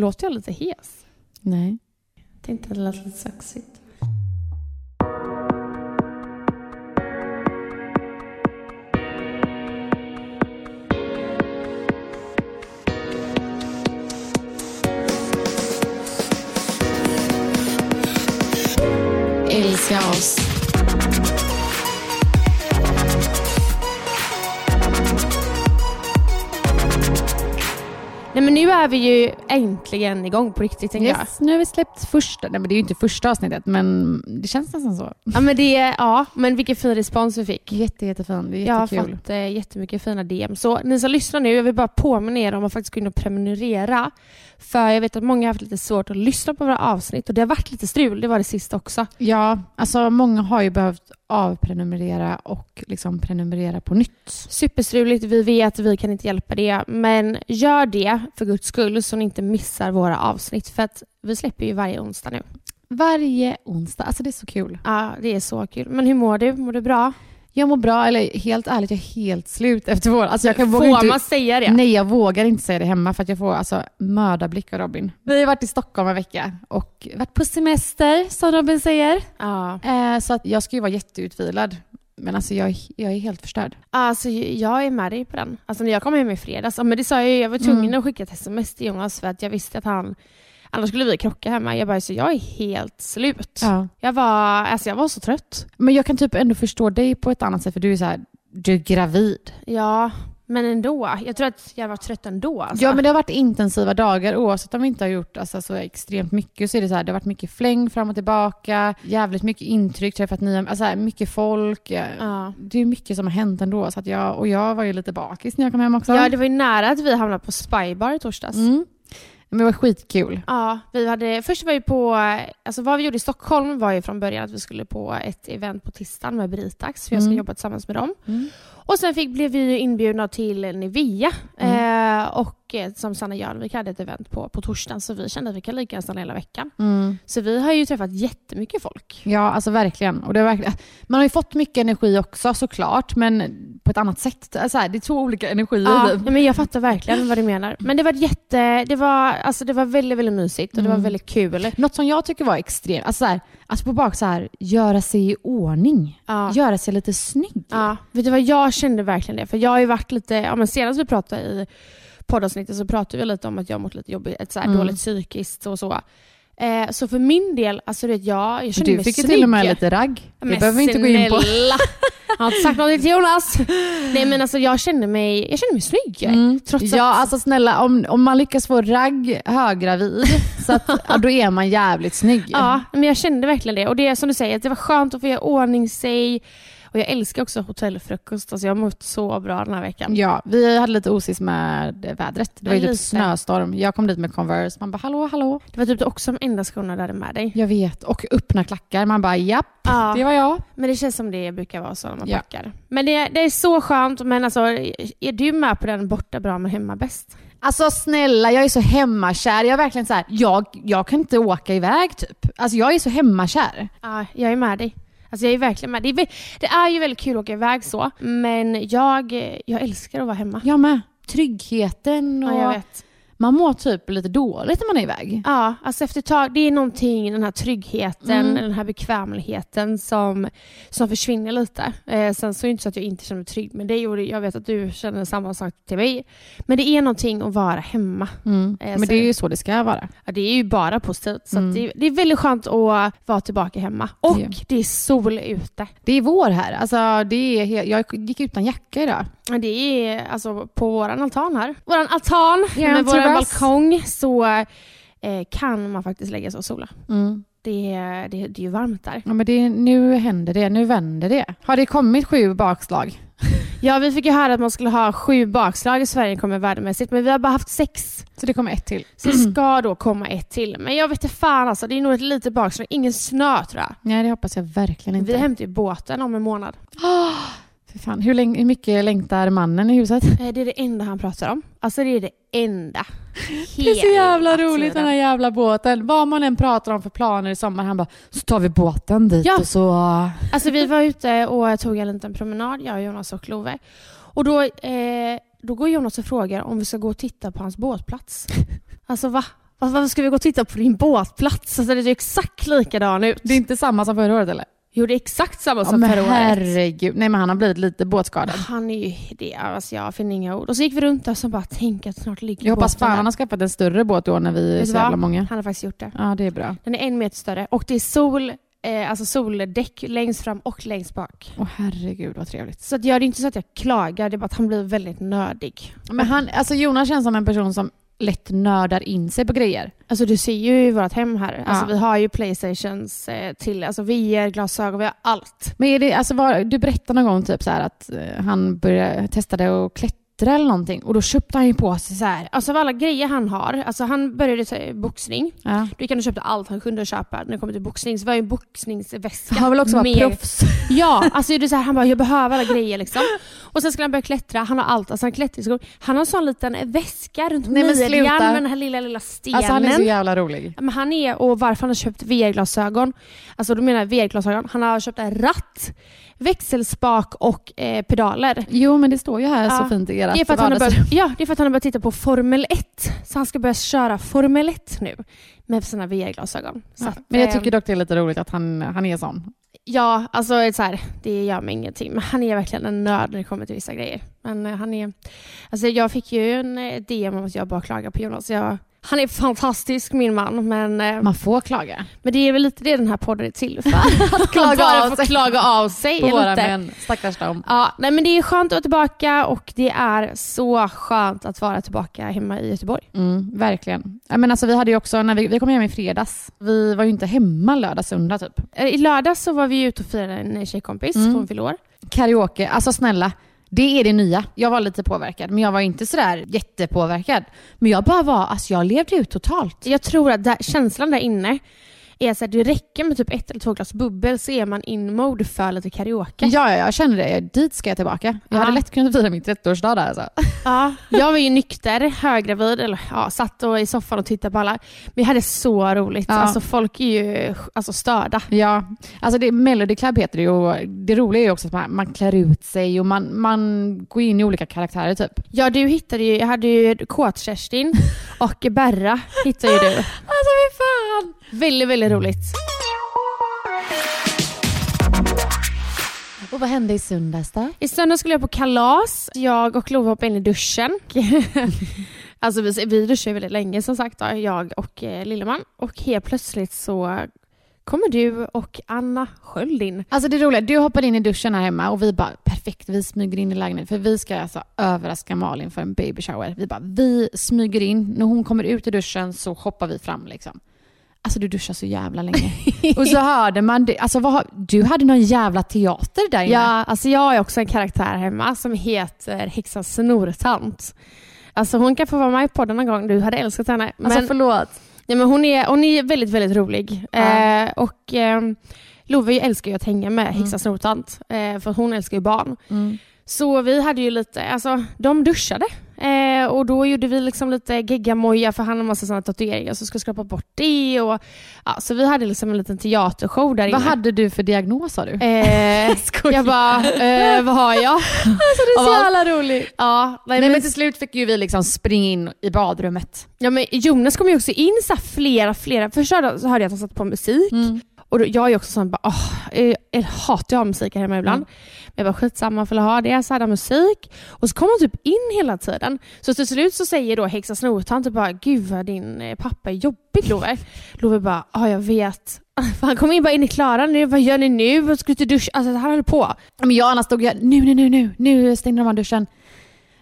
Låter jag lite hes? Nej. Tänkte att det lät lite sexigt. Älska oss. Nej men nu är vi ju äntligen igång på riktigt tänker jag. Yes, nu har vi släppt första, nej men det är ju inte första avsnittet men det känns nästan så. Ja men det ja men vilken fin respons vi fick. Jätte, jättefin, det är Jag har jättekul. fått eh, jättemycket fina DM. Så ni som lyssnar nu, jag vill bara påminna er om att faktiskt gå in och prenumerera. För jag vet att många har haft lite svårt att lyssna på våra avsnitt och det har varit lite strul, det var det sista också. Ja, alltså många har ju behövt avprenumerera och liksom prenumerera på nytt. Superstruligt, vi vet, vi kan inte hjälpa det. Men gör det för guds skull så ni inte missar våra avsnitt. För att vi släpper ju varje onsdag nu. Varje onsdag, alltså det är så kul. Ja, det är så kul. Men hur mår du? Mår du bra? Jag mår bra, eller helt ärligt, jag är helt slut efter vår... Alltså jag kan Får inte, man säga det? Nej, jag vågar inte säga det hemma för att jag får alltså mördarblick av Robin. Vi har varit i Stockholm en vecka och varit på semester, som Robin säger. Ja. Eh, så att jag ska ju vara jätteutvilad. Men alltså jag, jag är helt förstörd. Alltså, jag är med dig på den. Alltså, när jag kom hem i fredags, men det sa jag ju, jag var tvungen Mm. att skicka ett sms till Jonas för att jag visste att han Annars skulle vi krocka hemma. Jag bara, så jag är helt slut. Ja. Jag, var, alltså, jag var så trött. Men jag kan typ ändå förstå dig på ett annat sätt för du är så här, du är gravid. Ja, men ändå. Jag tror att jag var trött ändå. Alltså. Ja men det har varit intensiva dagar oavsett om vi inte har gjort alltså, så extremt mycket så är det så här, det har varit mycket fläng fram och tillbaka, jävligt mycket intryck, träffat nya, alltså här, mycket folk. ja. Ja. Det är mycket som har hänt ändå så att jag, och jag var ju lite bakis när jag kom hem också. ja, det var ju nära att vi hamnade på Spybar i torsdags. mm. Men det var skitkul. Ja, vi hade, först var vi på, alltså vad vi gjorde i Stockholm var ju från början att vi skulle på ett event på tisdagen med Britax, för jag ska Mm. jobba tillsammans med dem. Mm. Och sen fick, blev vi ju inbjudna till Nivea Mm. eh, och eh, som Sanna Jörnvik hade ett event på, på torsdagen så vi kände att vi kan lika gärna stanna hela veckan. Mm. Så vi har ju träffat jättemycket folk. Ja, alltså verkligen. Och det är verkligen. Man har ju fått mycket energi också såklart, men på ett annat sätt. Alltså, här, det är två olika energier. Ja, nej, men jag fattar verkligen vad du menar. Men det var jätte, det var, alltså det var väldigt, väldigt mysigt och det var Mm. väldigt kul. Något som jag tycker var extremt, alltså, så här, alltså på bak så här, göra sig i ordning. Ja. Göra sig lite snygg. Ja, vet du vad jag kände verkligen det? För jag har ju varit lite, ja men senast vi pratade i poddavsnittet så pratade vi lite om att jag mått lite jobbigt, ett så Mm. dåligt psykiskt och så. Eh, så för min del, alltså du vet jag, jag kände Du mig fick ju snygg. till och med lite ragg. Det behöver vi inte gå in på. Jag har inte sagt något till Jonas. Nej men alltså jag kände mig, jag kände mig snygg. Mm. Trots Ja, att, alltså snälla, om, om man lyckas få ragg höggravid, så att, ja, då är man jävligt snygg. ja, men jag kände verkligen det. Och det är som du säger, att det var skönt att få göra ordning sig. Och jag älskar också hotellfrukost. Alltså jag har mått så bra den här veckan. Ja, vi hade lite osis med vädret. Det var ju typ snöstorm. Jag kom dit med Converse. Man bara hallå, hallå. Det var typ också de enda skorna du hade med dig. Jag vet. Och öppna klackar. Man bara japp, Ja. det var jag. Men det känns som det brukar vara så när man Ja. packar. Men det, det är så skönt. Men alltså, är du med på den borta bra men hemma bäst? Alltså snälla, jag är så hemmakär. Jag är verkligen så här, jag, jag kan inte åka iväg typ. Alltså jag är så hemmakär. Ja, jag är med dig. Alltså jag är verkligen med. Det är, det är ju väldigt kul att åka iväg så, men jag, jag älskar att vara hemma. Jag med. Tryggheten och Ja, jag vet. Man mår typ lite dåligt när man är iväg. Ja, alltså efter ett tag, det är någonting, den här tryggheten, Mm. den här bekvämligheten som, som försvinner lite. Eh, sen så är det inte så att jag inte känner mig trygg med dig och jag vet att du känner samma sak till mig. Men det är någonting att vara hemma. Mm. Eh, Men det är ju så det ska vara. Ja, det är ju bara positivt. Så Mm. det, det är väldigt skönt att vara tillbaka hemma. Och Ja. det är sol ute. Det är vår här. Alltså, det är jag gick utan jacka idag. Det är alltså på våran altan här. Våran altan Ja, med vår terrass. balkong så eh, kan man faktiskt lägga sig och sola. Mm. Det, det, det är ju varmt där. Ja, men det, nu händer det. Nu vänder det. Har det kommit sju bakslag? Ja, vi fick ju höra att man skulle ha sju bakslag i Sverige kommer värdemässigt, men vi har bara haft sex. Så det kommer ett till. Så det ska då komma ett till. Men jag vet inte fan alltså, det är nog ett litet bakslag. Ingen snö tror jag. Nej, det hoppas jag verkligen inte. Vi hämtar ju båten om en månad. För fan, hur, länge, hur mycket längtar mannen i huset? Eh, Det är det enda han pratar om. Alltså det är det enda. Det är så jävla roligt tiden. den här jävla båten. Vad man än pratar om för planer i sommar, han bara så tar vi båten dit Ja. och så... Alltså vi var ute och tog en liten promenad, jag, Jonas och Love. Och då, eh, då går Jonas och frågar om vi ska gå och titta på hans båtplats. Alltså? Va- Varför ska vi gå och titta på din båtplats? Alltså det ser exakt likadan ut. Det är inte samma som förra året eller? Är exakt samma Ja, som förra året. herregud. Nej men han har blivit lite båtskadad. Han är ju det, alltså jag finner inga ord. Och så gick vi runt där och så bara, tänk att snart ligger Jag hoppas fan han har skaffat en större båt då när vi är så jävla många. Han har faktiskt gjort det. Ja det är bra. Den är en meter större och det är sol, eh, alltså soldäck längst fram och längst bak. Åh herregud vad trevligt. Så att jag, det är inte så att jag klagar, det är bara att han blir väldigt nördig. Men han, alltså Jonas känns som en person som lätt nördar in sig på grejer. Alltså du ser ju i vårt hem här, alltså Ja. vi har ju Playstations eh, till, alltså VR, glasögon, vi har allt. Men är det, alltså var, du berättade någon gång typ så här att eh, han började, testade att klättra eller någonting och då köpte han ju på sig så här. Alltså av alla grejer han har, alltså han började säga boxning. Ja. Du kan köpa allt han kunde köpa när det kommer till boxning. Så vi har ju en boxningsväska. Han vill också vara med- proffs. Ja, alltså det är så här, han bara jag behöver alla grejer liksom. Och sen skulle han börja klättra, han har allt. Alltså han klätterskor. Han har en sån liten väska runt Nej, men midjan med den här lilla, lilla stenen. Alltså han är så jävla rolig. Men han är, och varför han har köpt VR-glasögon, alltså då menar jag VR-glasögon, han har köpt en ratt, växelspak och eh, pedaler. Jo men det står ju här så Ja. fint i ert Det är, för att han har börjat, ja, det är för att han har börjat titta på Formel 1. Så han ska börja köra Formel 1 nu med sina VR-glasögon. Så Ja. Men jag eh, tycker dock det är lite roligt att han, han är sån. Ja, alltså det är så här, det gör mig ingenting. Men han är verkligen en nörd när det kommer till vissa grejer. Men eh, han är... Alltså jag fick ju en eh, DM om att jag bara klagar på Jonas. Jag, han är fantastisk min man, men, eh, Man får klaga. men det är väl lite det den här podden är till för. att klaga bara av sig. klaga av sig På våra lite. män. Stackars dem. Ja, nej men det är skönt att vara tillbaka och det är så skönt att vara tillbaka hemma i Göteborg. Mm, verkligen. Ja, Men alltså, vi, hade också, när vi, vi kom hem i fredags, vi var ju inte hemma lördag, söndag typ. Eh, I lördags så var vi ute och firade en tjejkompis Mm. från fyllde år. Karaoke, alltså snälla. Det är det nya. Jag var lite påverkad, men jag var inte sådär jättepåverkad. Men jag bara var, alltså jag levde ut totalt. Jag tror att där, känslan där inne är så att det räcker med typ ett eller två glas bubbel så är man in mode för lite karaoke. Ja, ja, jag känner det. Dit ska jag tillbaka. Jag Ja. hade lätt kunnat fira min 30-årsdag där alltså. Ja, jag var ju nykter, höggravid, eller ja, satt och i soffan och tittade på alla. Men jag hade så roligt. Ja. Alltså folk är ju alltså, störda. Ja, alltså det, Melody Club heter det ju och det roliga är ju också att man, man klär ut sig och man, man går in i olika karaktärer typ. Ja, du hittade ju, jag hade ju Kåt-Kerstin och Berra hittade ju du. Alltså fy fan! Väldigt, väldigt roligt. Och vad hände i söndags då? I söndag skulle jag på kalas. Jag och Love hoppade in i duschen. alltså vi, vi ju väldigt länge som sagt, då, jag och eh, Lilleman. Och helt plötsligt så kommer du och Anna Sköld in. Alltså det roliga, du hoppade in i duschen här hemma och vi bara perfekt, vi smyger in i lägenheten för vi ska alltså överraska Malin för en baby shower. Vi bara, vi smyger in, när hon kommer ut i duschen så hoppar vi fram liksom. Alltså du duschar så jävla länge. och så hörde man, det, alltså vad, har- du hade någon jävla teater där inne. Ja, alltså jag är också en karaktär hemma som heter häxan Snortant. Alltså hon kan få vara med i podden någon gång, du hade älskat henne. Alltså förlåt. Ja, men hon, är, hon är väldigt, väldigt rolig. Ja. Eh, och eh, Love älskar ju att hänga med häxan Mm. Snortant, eh, för hon älskar ju barn. Mm. Så vi hade ju lite, alltså de duschade Eh, och då gjorde vi liksom lite geggamoja för han har massa sådana tatueringar så ska skrapa bort det. Och, ja, så vi hade liksom en liten teatershow där Vad inne. hade du för diagnos sa du? Eh, jag bara, eh, vad har jag? Alltså det är så jävla roligt. Ja, nej, Nej men, till slut fick ju vi liksom springa in i badrummet. ja, men Jonas kom ju också in så flera, flera. Först hörde- jag att han satt på musik. Och då, jag är också sån, bara, åh, jag, jag hatar att ha musik här hemma ibland. Mm. Men jag bara skitsamma, får jag ha det. Så hade han musik. Och så kom han typ in hela tiden. Så till slut så säger då häxa snortant typ bara, gud vad din eh, pappa är jobbig Love. Love bara, ja jag vet. För Han kom in bara, är ni klara nu? Vad gör ni nu? Ska du till dusch? Alltså han höll på. Men jag och Anna stod ju, nu, nu, nu, nu, nu stängde de av duschen.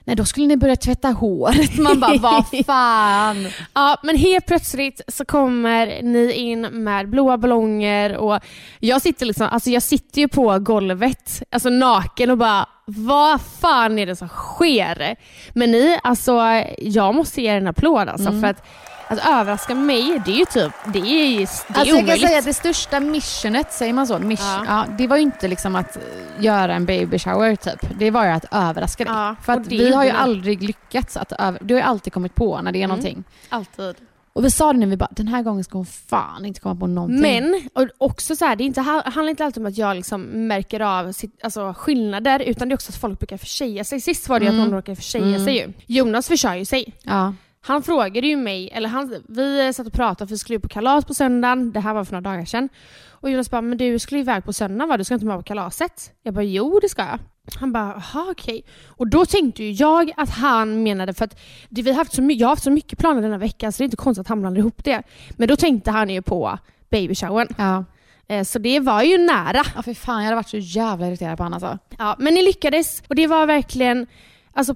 Nej, då skulle ni börja tvätta håret. Man bara, vad fan. Ja, men helt plötsligt så kommer ni in med blåa ballonger och jag sitter liksom, alltså jag sitter ju på golvet, alltså naken och bara vad fan är det som sker? Men ni, alltså jag måste ge er en applåd alltså för att att överraska mig, det är ju typ, det är, det är Alltså jag kan omöjligt. säga att det största missionet, säger man så? Mission, Ja. ja. det var ju inte liksom att göra en baby shower typ. Det var ju att överraska dig. Ja, För att det vi har ju ni. aldrig lyckats att över... Du har ju alltid kommit på när det är någonting. Alltid. Och vi sa det nu, vi bara, den här gången ska hon fan inte komma på någonting. Men och också så här, det är inte, handlar inte alltid om att jag liksom märker av sitt, alltså, skillnader utan det är också att folk brukar försäga sig. Sist var det Mm. att någon råkade försäga sig ju. Jonas försör ju sig. Ja. Han frågade ju mig, eller han, vi satt och pratade för vi skulle ju på kalas på söndagen, det här var för några dagar sedan. Och Jonas bara, men du skulle iväg på söndagen va? Du ska inte med på kalaset? Jag bara, jo det ska jag. Han bara, jaha okej. Och då tänkte ju jag att han menade, för att det, vi har haft så mycket, jag har haft så mycket planer denna vecka så det är inte konstigt att han blandade ihop det. Men då tänkte han ju på babyshowern. Ja. Eh, så det var ju nära. Ja för fan, jag hade varit så jävla irriterad på honom alltså. Ja, men ni lyckades och det var verkligen alltså,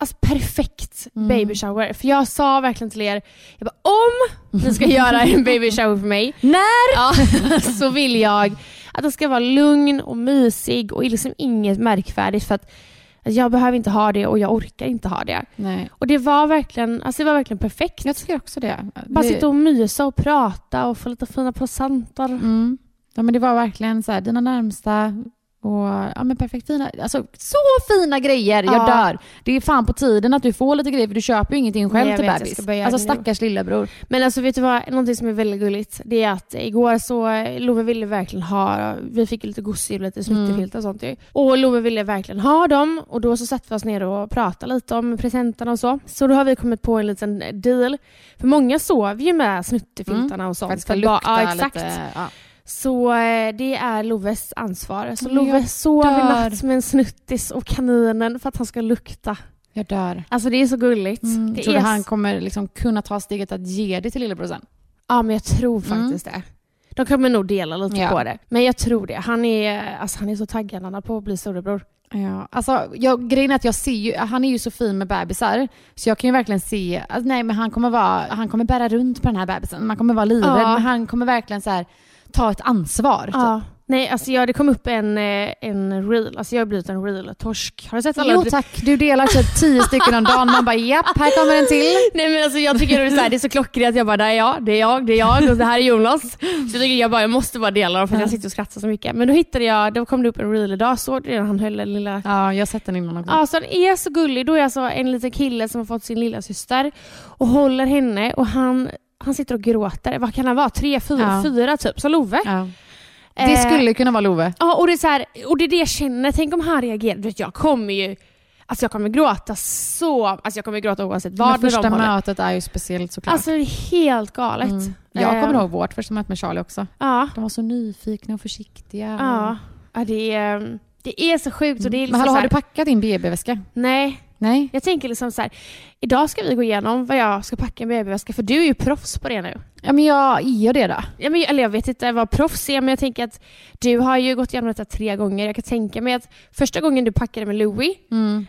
alltså perfekt Mm. baby shower. För jag sa verkligen till er, jag bara, om ni ska göra en baby shower för mig, När? ja, så vill jag att den ska vara lugn och mysig och liksom inget märkvärdigt för att jag behöver inte ha det och jag orkar inte ha det. Nej. Och det var verkligen, alltså det var verkligen perfekt. Jag tycker också det. Bara det... sitta och mysa och prata och få lite fina presenter. Mm. Ja, men det var verkligen så här, dina närmsta och ja, men perfekt fina. Alltså, så fina grejer, jag Ja. dör. Det är fan på tiden att du får lite grejer för du köper ju ingenting själv Nej, till vet, bebis. Alltså nu. stackars lillebror. Men alltså vet du vad, någonting som är väldigt gulligt, det är att igår så, Love ville verkligen ha, vi fick lite gosedjur, lite snuttefilt och sånt ju. Och Love ville verkligen ha dem och då så satte vi oss ner och pratade lite om presenterna och så. Så då har vi kommit på en liten deal. För många sover ju med snuttefiltarna och För sånt. att det ska För bara- lukta ja, exakt. lite. Ja. Så eh, det är Loves ansvar. Så Men Love jag sov i dör. natt med en snuttis och kaninen för att han ska lukta. Jag dör. Alltså det är så gulligt. Mm. det Tror du är han kommer liksom kunna ta steget att ge det till lillebror sen? Ja, men jag tror Mm. faktiskt det. De kommer nog dela lite Ja. på det. Men jag tror det. Han är, alltså, han är så taggad han på att bli storebror. Ja, alltså, jag, grejen är att jag ser ju, han är ju så fin med bebisar, så jag kan ju verkligen se, alltså, nej men han kommer vara, han kommer bära runt på den här bebisen, man kommer vara livrädd, Ja. men han kommer verkligen så här, ta ett ansvar. Typ. Ja. Nej, alltså jag, det kom upp en, eh, en reel. Alltså jag har blivit en reel-torsk. Har du sett alla? Jo tack, du delar typ tio stycken om dagen, man bara japp, här kommer en till. Nej men alltså jag tycker det är så, här, det är så klockrent. Jag bara, det är jag, det är jag, det är jag och det här är Jonas. Så jag tycker jag bara, jag måste bara dela dem för att jag sitter och skrattar så mycket. Men då hittade jag, då kom det upp en reel idag, såg du det? Han höll en lilla Ja, jag har sett den innan också. Ja, så han är så gullig. Då är alltså en liten kille som har fått sin lilla syster och håller henne och han, han sitter och gråter. Vad kan han vara? Tre, fyra, Ja. fyra typ. Som Love. Ja. Det Eh, skulle kunna vara Love. Ja, och det är, så här, och det är det jag känner. Tänk om han reagerar. Du vet, jag kommer ju... Alltså jag kommer gråta så... Alltså jag kommer gråta oavsett Men vad första de håller. mötet är ju speciellt såklart. Alltså det är helt galet. mm. Jag Eh, kommer ihåg vårt första möte med Charlie också. Ja. De var så nyfikna och försiktiga. Ja. ja det, är, det är så sjukt. Och det är liksom Men hallå, har du packat din BB-väska? Nej, Nej? jag tänker liksom så här. Idag ska vi gå igenom vad jag ska packa i BB-väska. För du är ju proffs på det nu. Ja men jag är det då. Ja, men, eller jag vet inte vad proffs är, men jag tänker att du har ju gått igenom detta tre gånger. Jag kan tänka mig att första gången du packade med Louis,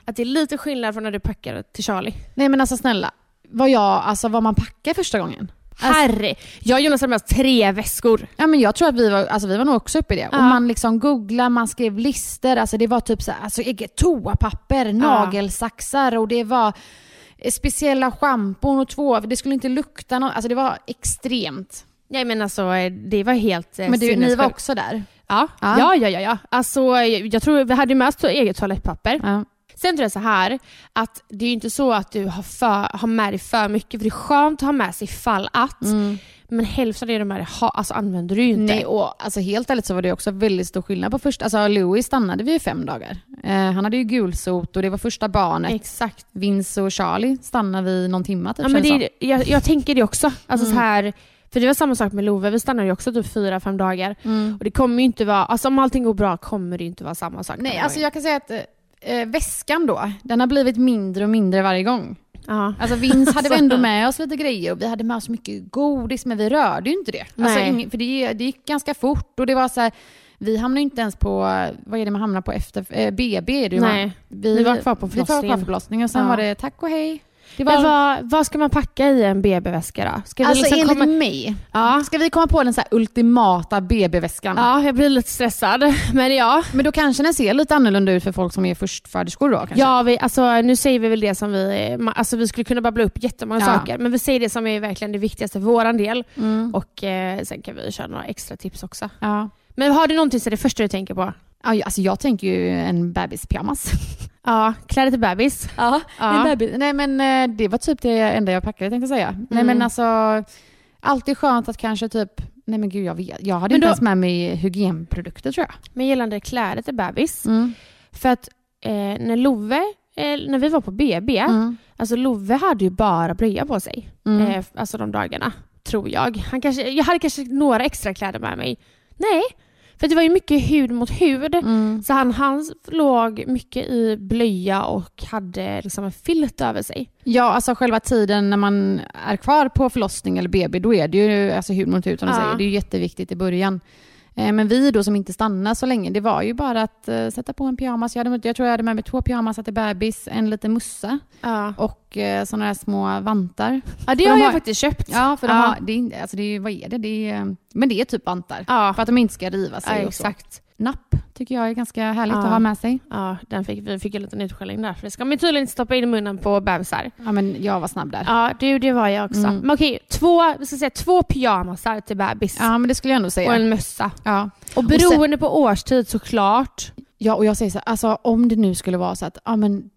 att det är lite skillnad från när du packade till Charlie. Nej men alltså snälla, vad jag, alltså vad man packar första gången. Alltså, Herre! Jag och Jonas hade med oss tre väskor. ja men jag tror att vi var, alltså vi var nog också uppe i det. Ja. Och man liksom googlade, man skrev listor, alltså det var typ så här, alltså eget toapapper, nagelsaxar och det var eh, speciella schampon och två, det skulle inte lukta något, alltså det var extremt. Nej men alltså eh, det var helt eh, Men du, ni var också där? Ja. Ja. Ja, ja, ja, ja. Alltså, jag jag tror vi hade med oss eget toalettpapper. Ja. Sen tror jag så här att det är ju inte så att du har, för, har med dig för mycket, för det är skönt att ha med sig ifall att. Men hälften av det med dig ha, alltså, använder du ju inte. Nej, och alltså, helt ärligt så var det också väldigt stor skillnad på första... Alltså Louis stannade vi i fem dagar. Eh, han hade ju gulsot och det var första barnet. Exakt. Vince och Charlie stannade vi någon timme typ, Ja, men det, är- jag, jag tänker det också. Alltså, Mm. så här, för det var samma sak med Love, vi stannade ju också typ fyra, fem dagar. Mm. Och det kommer ju inte vara, alltså om allting går bra kommer det ju inte vara samma sak. Nej, alltså jag kan säga att eh, väskan då, den har blivit mindre och mindre varje gång. Ja. Alltså Vince hade vi ändå med oss lite grejer och vi hade med oss mycket godis men vi rörde ju inte det. Alltså, ing- för det, det gick ganska fort och det var så här, vi hamnade inte ens på, vad är det man hamnar på efter, eh, BB är det ju Nej, va? vi, vi var kvar på Vi var kvar förlossningen. på förlossningen och sen Ja. var det tack och hej. Det var, vad, vad ska man packa i en BB-väska då? Ska vi alltså liksom enligt komma... mig, Ja. ska vi komma på den så ultimata BB-väskan? ja, jag blir lite stressad. Men ja. Men då kanske den ser lite annorlunda ut för folk som är förstföderskor då kanske? Ja, vi, alltså, nu säger vi väl det som vi... Alltså, vi skulle kunna babbla upp jättemånga Ja. saker, men vi säger det som är verkligen det viktigaste för vår del. Mm. Och eh, sen kan vi köra några extra tips också. ja. Men har du någonting som är det första du tänker på? Ja, alltså jag tänker ju en bebispyjamas. Ja, kläder till bebis. Ja, Ja. En bebis. Nej men eh, det var typ det enda jag packade tänkte jag säga. Nej Mm. men alltså, alltid skönt att kanske typ, nej men gud jag vet, jag hade Men inte då- ens med mig hygienprodukter tror jag. Men gällande kläder till bebis. Mm. För att eh, när Love, eh, när vi var på BB, Mm. alltså Love hade ju bara blöja på sig. Mm. Eh, alltså de dagarna, tror jag. Han kanske, jag hade kanske några extra kläder med mig. Nej, för det var ju mycket hud mot hud. Mm. Så han, han låg mycket i blöja och hade liksom en filt över sig. Ja, alltså själva tiden när man är kvar på förlossning eller BB, då är det ju alltså hud mot hud som du Ja. säger. Det är ju jätteviktigt i början. Eh, Men vi då som inte stannar så länge, det var ju bara att eh, sätta på en pyjamas. Jag, hade, jag tror jag hade med mig två pyjamasar till bebis, en liten mussa Ja, och eh, sådana här små vantar. ja det har de jag har- faktiskt köpt. Ja, för de Ja. har, det alltså det vad är det? det är, men det är typ vantar. Ja, För att de inte ska riva sig ja och så. exakt. Napp tycker jag är ganska härligt Ja. att ha med sig. Ja, den fick, vi fick en liten utskällning där. För det ska man tydligen inte stoppa in i munnen på bebisar. Ja, men jag var snabb där. Ja, du, det var jag också. Mm. Men okej, två, vi ska säga, två pyjamasar till bebis. Ja, men det skulle jag ändå Och säga. en mössa. Ja. Och beroende på årstid såklart. ja, och jag säger så här, alltså om det nu skulle vara så att, ja men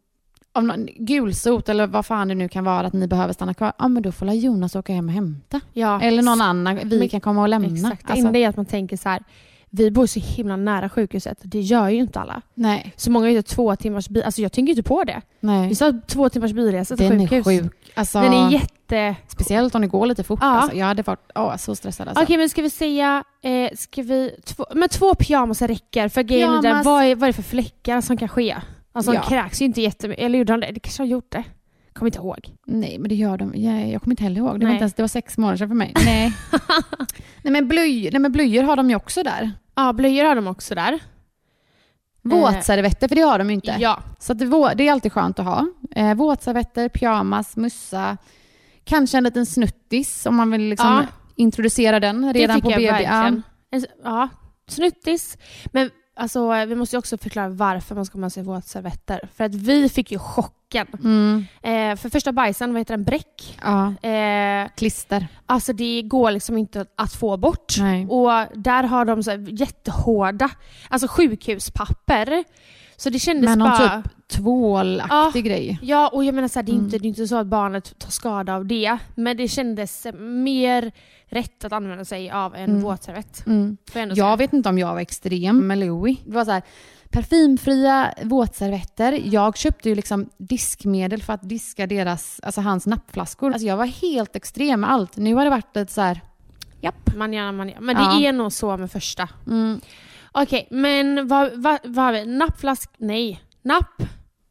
om någon, gulsot eller vad fan det nu kan vara att ni behöver stanna kvar, ja men då får Jonas åka hem och hämta. Ja, Eller någon annan, vi Men- kan komma och lämna. Exakt. Alltså, Det är att man tänker så här, vi bor så himla nära sjukhuset. Det gör ju inte alla. nej, Så många gör två timmars bil. Alltså jag tänker inte på det. Vi nej. sa två timmars bilresa till Den är sjukhus. sjuk. Alltså, Den är jätte... Speciellt om det går lite fort. Ja. Alltså, jag hade varit åh, så stressad. Alltså. Okej men ska vi säga, eh, ska vi, två, men två pyjamasar räcker. För grejen är där, Pyjamas. vad är, vad är det för fläckar som kan ske? Alltså Ja. de kräks ju inte jättemycket. Eller gjorde de det? Det kanske har gjort det. Kommer inte ihåg. Nej, men det gör de. Jag, jag kommer inte heller ihåg. Det var, inte ens, det var sex månader sedan för mig. Nej. nej, men blöj, nej, men blöjor har de ju också där. Ja, blöjor har de också där. Våtservetter, för det har de ju inte. Ja. Så det, det är alltid skönt att ha. Eh, våtservetter, pyjamas, mussa. Kanske en liten snuttis om man vill liksom Ja. introducera den redan på BB. Ja. Ja, snuttis. Men alltså, vi måste också förklara varför man ska ha med sig våtservetter. För att vi fick ju chocken. Mm. Eh, för första bajsen, vad heter den? Bräck. ja. Eh, Klister. alltså det går liksom inte att få bort. Nej. Och där har de så jättehårda, alltså sjukhuspapper. Så det kändes Men någon bara... typ tvålaktig grej. Ja, och jag menar så här, det, är Mm. inte, det är inte så att barnet tar skada av det. Men det kändes mer rätt att använda sig av en Mm. våtservett. Mm. Jag vet inte om jag var extrem med Louis. Det var så här, parfymfria våtservetter. Jag köpte ju liksom diskmedel för att diska deras, alltså hans nappflaskor. Alltså jag var helt extrem med allt. Nu har det varit lite så här, japp. Man gör, man gör. Men Ja. det är nog så med första. Mm. Okej, men vad, vad, vad har vi? Nappflask? Nej. Napp,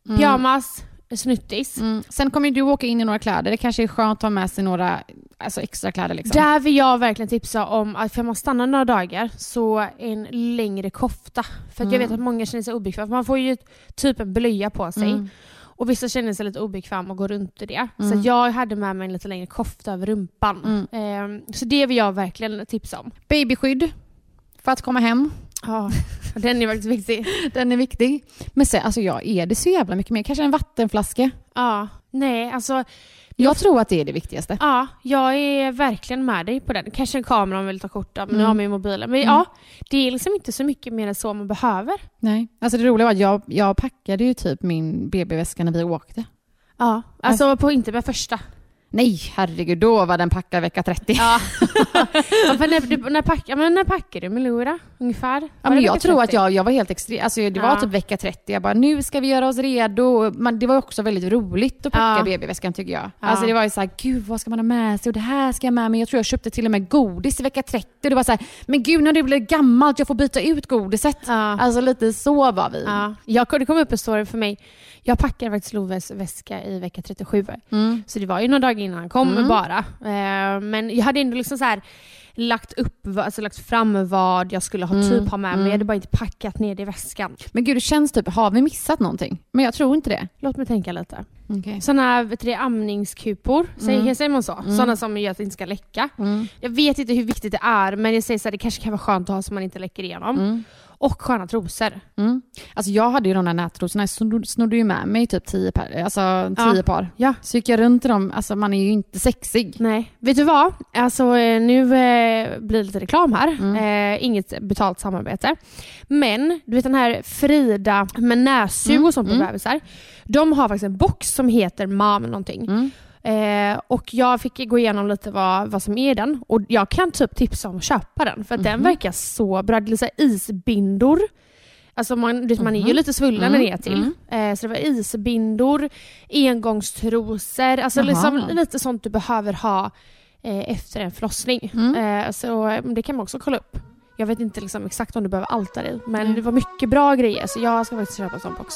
Mm. pyjamas, snuttis. Mm. Sen kommer ju du åka in i några kläder. Det kanske är skönt att ha med sig några alltså extra kläder. Liksom. Där vill jag verkligen tipsa om att för man stannar några dagar så en längre kofta. För att jag Mm. vet att många känner sig obekväma. Man får ju typ en blöja på sig. Mm. Och vissa känner sig lite obekväma och går runt i det. Så Mm. jag hade med mig en lite längre kofta över rumpan. Mm. Ehm, så det vill jag verkligen tipsa om. Babyskydd för att komma hem. Ja, den är faktiskt viktig. Den är viktig. Men sen, alltså ja, är det så jävla mycket mer? Kanske en vattenflaska? Ja, nej alltså Jag tror att det är det viktigaste. Ja, jag är verkligen med dig på den. Kanske en kamera om man vill ta kort av, men nu Mm. har man ju mobilen. Men Mm. ja, det är liksom inte så mycket mer än så man behöver. Nej. Alltså det roliga var att jag, jag packade ju typ min BB-väska när vi åkte. Ja, alltså på inte med första. Nej, herregud, då var den packad vecka 30. Ja. ja när, du, när, pack, men när packade du med Lora ungefär? Var Ja, men jag tror 30? att jag, jag var helt extrem. Alltså det var Ja. typ vecka 30. Jag bara, nu ska vi göra oss redo. Man, det var också väldigt roligt att packa Ja. BB-väskan tycker jag. Ja. Alltså det var ju så här, gud vad ska man ha med sig? Och det här ska jag med mig. Jag tror jag köpte till och med godis i vecka 30. Och det var så här, men gud när det blir gammalt, jag får byta ut godiset. Ja. Alltså lite så var vi. Ja. Jag, det kom upp en story för mig. Jag packade faktiskt Loves väska i vecka 37. Mm. Så det var ju några dagar innan han kom Mm. bara. Eh, men jag hade ändå liksom så här lagt upp, alltså lagt fram vad jag skulle ha Mm. typ ha med mig. Mm. Jag hade bara inte packat ner det i väskan. Men gud, det känns typ, har vi missat någonting? Men jag tror inte det. Låt mig tänka lite. Okay. Sådana vet du, amningskupor, säger, Mm. säger man så? Mm. Sådana som gör att det inte ska läcka. Mm. Jag vet inte hur viktigt det är men jag säger så här, det kanske kan vara skönt att ha så man inte läcker igenom. Mm. Och sköna trosor. Mm. Alltså jag hade ju de där nätrosorna, jag snodde, ju med mig typ tio, par, alltså tio Ja. par. Ja. Så gick jag runt i dem, alltså man är ju inte sexig. Nej. Vet du vad? Alltså eh, nu eh, blir det lite reklam här. Mm. Eh, inget betalt samarbete. Men du vet den här Frida med nässug Mm, och sånt på mm. bebisar. De har faktiskt en box som heter MAM någonting. Mm. Eh, och jag fick gå igenom lite vad, vad som är i den. Och jag kan typ tipsa om att köpa den. För att den Mhm. verkar så bra. Det är så isbindor. Alltså man, vet, man är ju Mhm. lite svullen Mm, ner till. Eh, så det var isbindor, engångstrosor, alltså Jaha. liksom lite sånt du behöver ha eh, efter en förlossning. Mm. Eh, så det kan man också kolla upp. Jag vet inte liksom exakt om du behöver allt där i, men det var mycket bra grejer så jag ska faktiskt köpa en sån box.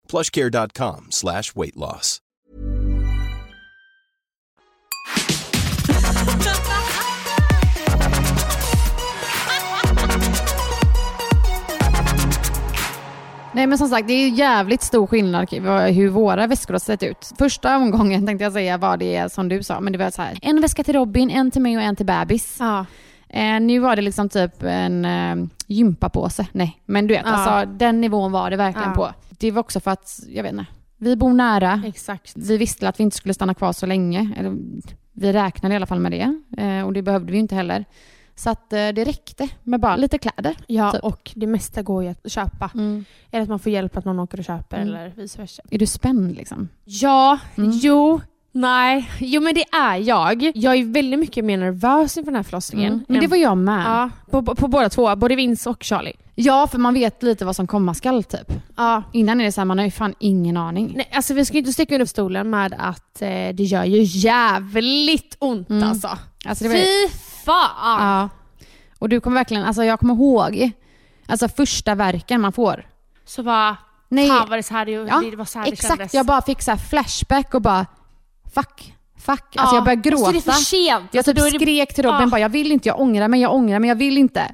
plushcare.com slash weight loss. Nej men som sagt, det är jävligt stor skillnad hur våra väskor har sett ut. Första omgången tänkte jag säga vad det är som du sa, men det var så här. En väska till Robin, en till mig och en till bebis. Ja. Eh, nu var det liksom typ en eh, gympapåse. Nej, men du vet, Ja. alltså, den nivån var det verkligen Ja. på. Det var också för att, jag vet inte, vi bor nära. Exakt. Vi visste att vi inte skulle stanna kvar så länge. Eller, vi räknade i alla fall med det. Eh, och det behövde vi inte heller. Så att eh, det räckte med bara lite kläder. Ja, Typ. och det mesta går ju att köpa. Eller att man får hjälp att någon åker och köper Mm. eller vice versa. Är du spänd liksom? Ja, Mm. jo, nej. Jo men det är jag. Jag är väldigt mycket mer nervös inför den här förlossningen. Mm. Men det var jag med. Ja, på, på, på båda två. Både Vince och Charlie. Ja, för man vet lite vad som komma skall typ. Ja. Innan är det så här, man har ju fan ingen aning. Nej, alltså vi ska ju inte sticka under stolen med att eh, det gör ju jävligt ont Mm. alltså. Alltså var, Fy fan! ja. Och du kommer verkligen, alltså jag kommer ihåg, alltså första verken man får. Så bara, Nej, fan var det så här det, Ja, det var så här det exakt. kändes. Jag bara fick så flashback och bara, fuck, fuck. Alltså jag började Och så är gråta. det för sent. Jag Alltså, typ det- skrek till Robin Ja. bara, jag vill inte, jag ångrar mig, jag ångrar mig, jag vill inte.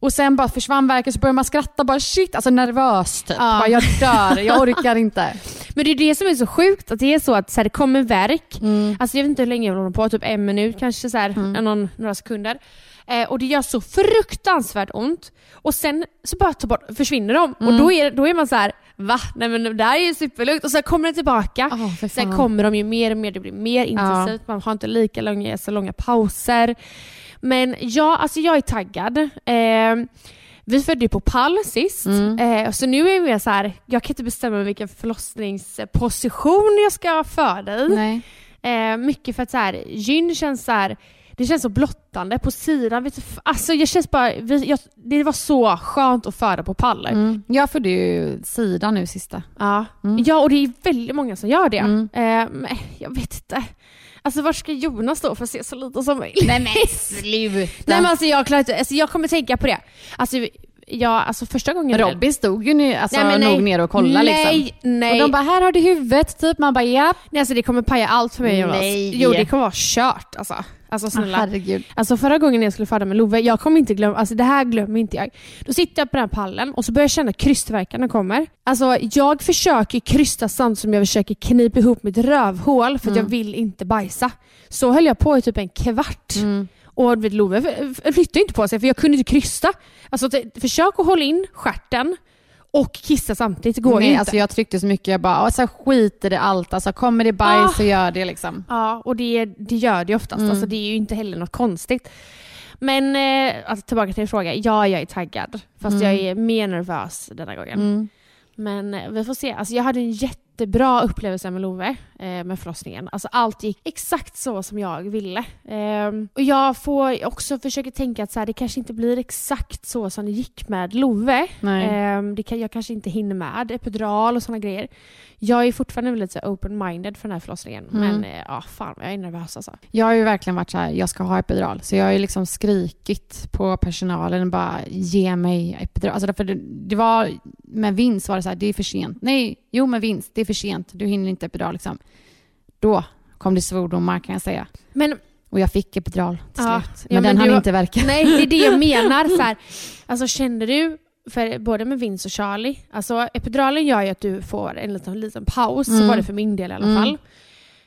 Och sen bara försvann verken så började man skratta bara shit, alltså nervös typ. Ja. Bara, jag dör, jag orkar inte. Men det är det som är så sjukt, att det är så att så här, det kommer verk. Mm. Alltså jag vet inte hur länge jag håller på, typ en minut kanske så här, någon, några sekunder. Eh, och det gör så fruktansvärt ont. Och sen så bara tar bort, försvinner de. Och Mm. då är, då är man så här: va? Nej men det här är ju superlugnt. Och sen kommer det tillbaka. Oh, Sen kommer de ju mer och mer, det blir mer intensivt, man har inte lika långa, så långa pauser. Men ja, alltså jag är taggad. Eh, vi födde ju på pall sist, Mm. eh, så nu är jag mer så här, jag kan inte bestämma vilken förlossningsposition jag ska föda i. Nej. Eh, mycket för att så här, gyn känns så här, det känns så blottande på sidan. Vet du, f- alltså jag känns bara, vi, jag, det var så skönt att föra på pallar. Mm. Jag födde ju sida nu sista. Ja. Mm. ja, och det är väldigt många som gör det. Mm. Eh, jag vet inte. Alltså var ska Jonas då för att se så lite som möjligt? Nej men sluta. Nej men alltså jag, klarar inte, alltså jag kommer tänka på det. Alltså, jag, alltså första gången... Robin stod ju nu, alltså, Nej, nej. nog ner och kollade nej, liksom. Nej, Och de bara, här har du huvudet, typ. Man bara, ja. nej. Alltså det kommer paja allt för mig Jonas. Nej. Jo det kommer vara kört alltså. Alltså snälla. herregud. Alltså förra gången jag skulle föda med Love, jag kommer inte glömma, alltså det här glömmer inte jag. Då sitter jag på den här pallen och så börjar jag känna krystvärkarna kommer. Alltså jag försöker krysta samtidigt som jag försöker knipa ihop mitt rövhål för att jag vill inte bajsa. Så höll jag på i typ en kvart. Mm. Och vet, Love flyttade inte på sig för jag kunde inte krysta. Alltså försök att hålla in stjärten och kissa samtidigt, det går ju Nej, inte. alltså jag tryckte så mycket, jag bara, alltså, skit i det allt. Alltså, kommer det bajs Ah. så gör det liksom. Ja, och det, det gör det oftast. Mm. Alltså, det är ju inte heller något konstigt. Men eh, alltså, tillbaka till din fråga. Ja, jag är taggad. Fast Mm. jag är mer nervös denna gången. Mm. Men eh, vi får se. Alltså, jag hade en jättebra upplevelse med Love, eh, med förlossningen. Alltså, allt gick exakt så som jag ville. Ehm, och jag får också försöka tänka att så här, det kanske inte blir exakt så som det gick med Love. Ehm, det kan, jag kanske inte hinner med epidural och sådana grejer. Jag är fortfarande här open-minded för den här förlossningen. Mm. Men eh, ja, fan jag är nervös alltså. Jag har ju verkligen varit så här, jag ska ha epidural. Så jag har ju liksom skrikit på personalen, bara ge mig epidural. Alltså därför det, det var, med vinst var det så här, det är för sent. Nej, jo med vinst, det är för sent. Du hinner inte epidural liksom. Då kom det svordomar kan jag säga. Men Och jag fick epidural till Ja, slut. ja, Men, men den hann har- inte verka. nej, det är det jag menar. Så här, alltså kände du, för både med Vince och Charlie, alltså epiduralen gör ju att du får en liten, liten paus, så Mm. var det för min del i alla Mm. fall.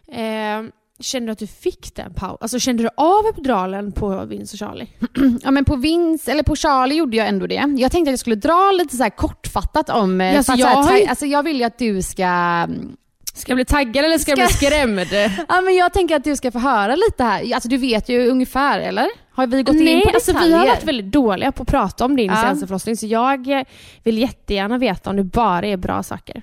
Eh, kände du att du fick den pausen? Alltså kände du av epiduralen på Vince och Charlie? Ja men på Vince, eller på Charlie gjorde jag ändå det. Jag tänkte att jag skulle dra lite så kortfattat om... eh, Ja, att jag så här, har alltså jag vill ju att du ska... Ska jag bli taggad eller ska, jag bli skrämd? Ja men jag tänker att du ska få höra lite här. Alltså du vet ju ungefär, eller? Har vi gått in Nej, på alltså detaljer? vi har varit väldigt dåliga på att prata om din Ja. senaste förlossning, så jag vill jättegärna veta om det bara är bra saker.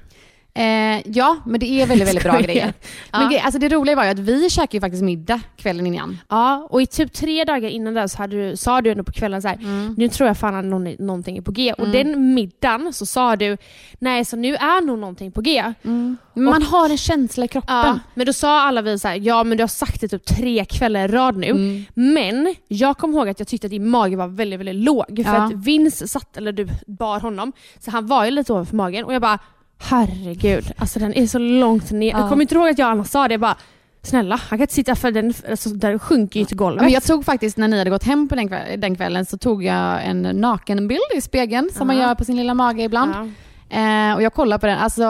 Eh, ja, men det är väldigt, väldigt bra grejer. Ja. Men gre- alltså det roliga var ju att vi käkade ju faktiskt middag kvällen innan. Ja, och i typ tre dagar innan det så du, sa du ändå på kvällen så här, nu tror jag fan att någon, någonting är på G. Och den middagen så sa du, nej så nu är nog någonting på G. Men man har en känsla i kroppen. Ja, men då sa alla vi så här, ja men du har sagt det typ tre kvällar i rad nu. Mm. Men jag kommer ihåg att jag tyckte att din mage var väldigt, väldigt låg. För Ja. att Vince satt, eller du bar honom, så han var ju lite ovanför magen och jag bara herregud, alltså den är så långt ner. Ja. Jag kommer inte ihåg att jag annars sa det, jag bara snälla han kan inte sitta för den, alltså, den sjunker ju till golvet. Men jag tog faktiskt, när ni hade gått hem på den, kväll, den kvällen, så tog jag en nakenbild i spegeln som man Ja. gör på sin lilla mage ibland. ja. Eh, och jag kollade på den, alltså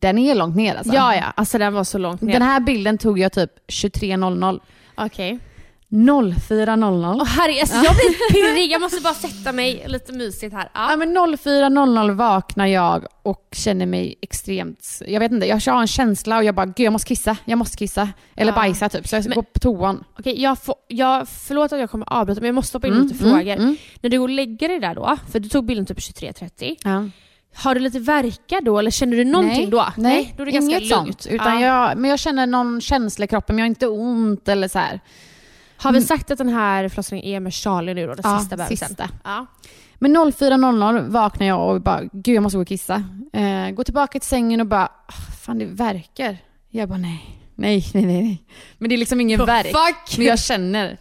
den är långt ner alltså. ja, ja, alltså den var så långt ner. Den här bilden tog jag typ 23.00. Okej. 04.00. Åh herregud, alltså, jag blir pirrig, jag måste bara sätta mig lite mysigt här. Ja. Ja men 04.00 vaknar jag och känner mig extremt, jag vet inte, jag har en känsla och jag bara gud jag måste kissa, jag måste kissa. Eller Ja. bajsa typ, så jag ska Men- gå på toan. Okej, jag, får, jag, förlåt att jag kommer avbryta men jag måste hoppa in Mm, lite frågor. mm, När du går och lägger dig där då, för du tog bilden typ 23.30. Ja. Har du lite verka då eller känner du någonting nej, då? Nej, då är det ganska inget sånt. Utan Ja. jag, men jag känner någon känsla i kroppen, men jag har inte ont eller så här. Har vi sagt att den här förlossningen är med Charlie nu då, den Ja, sista bebisen? sista. Ja. Men 04.00 vaknar jag och bara, gud jag måste gå och kissa. Eh, går tillbaka till sängen och bara, "Ah, fan det verkar. Jag bara nej, nej, nej, nej. Men det är liksom ingen verk. Fuck! Men jag känner.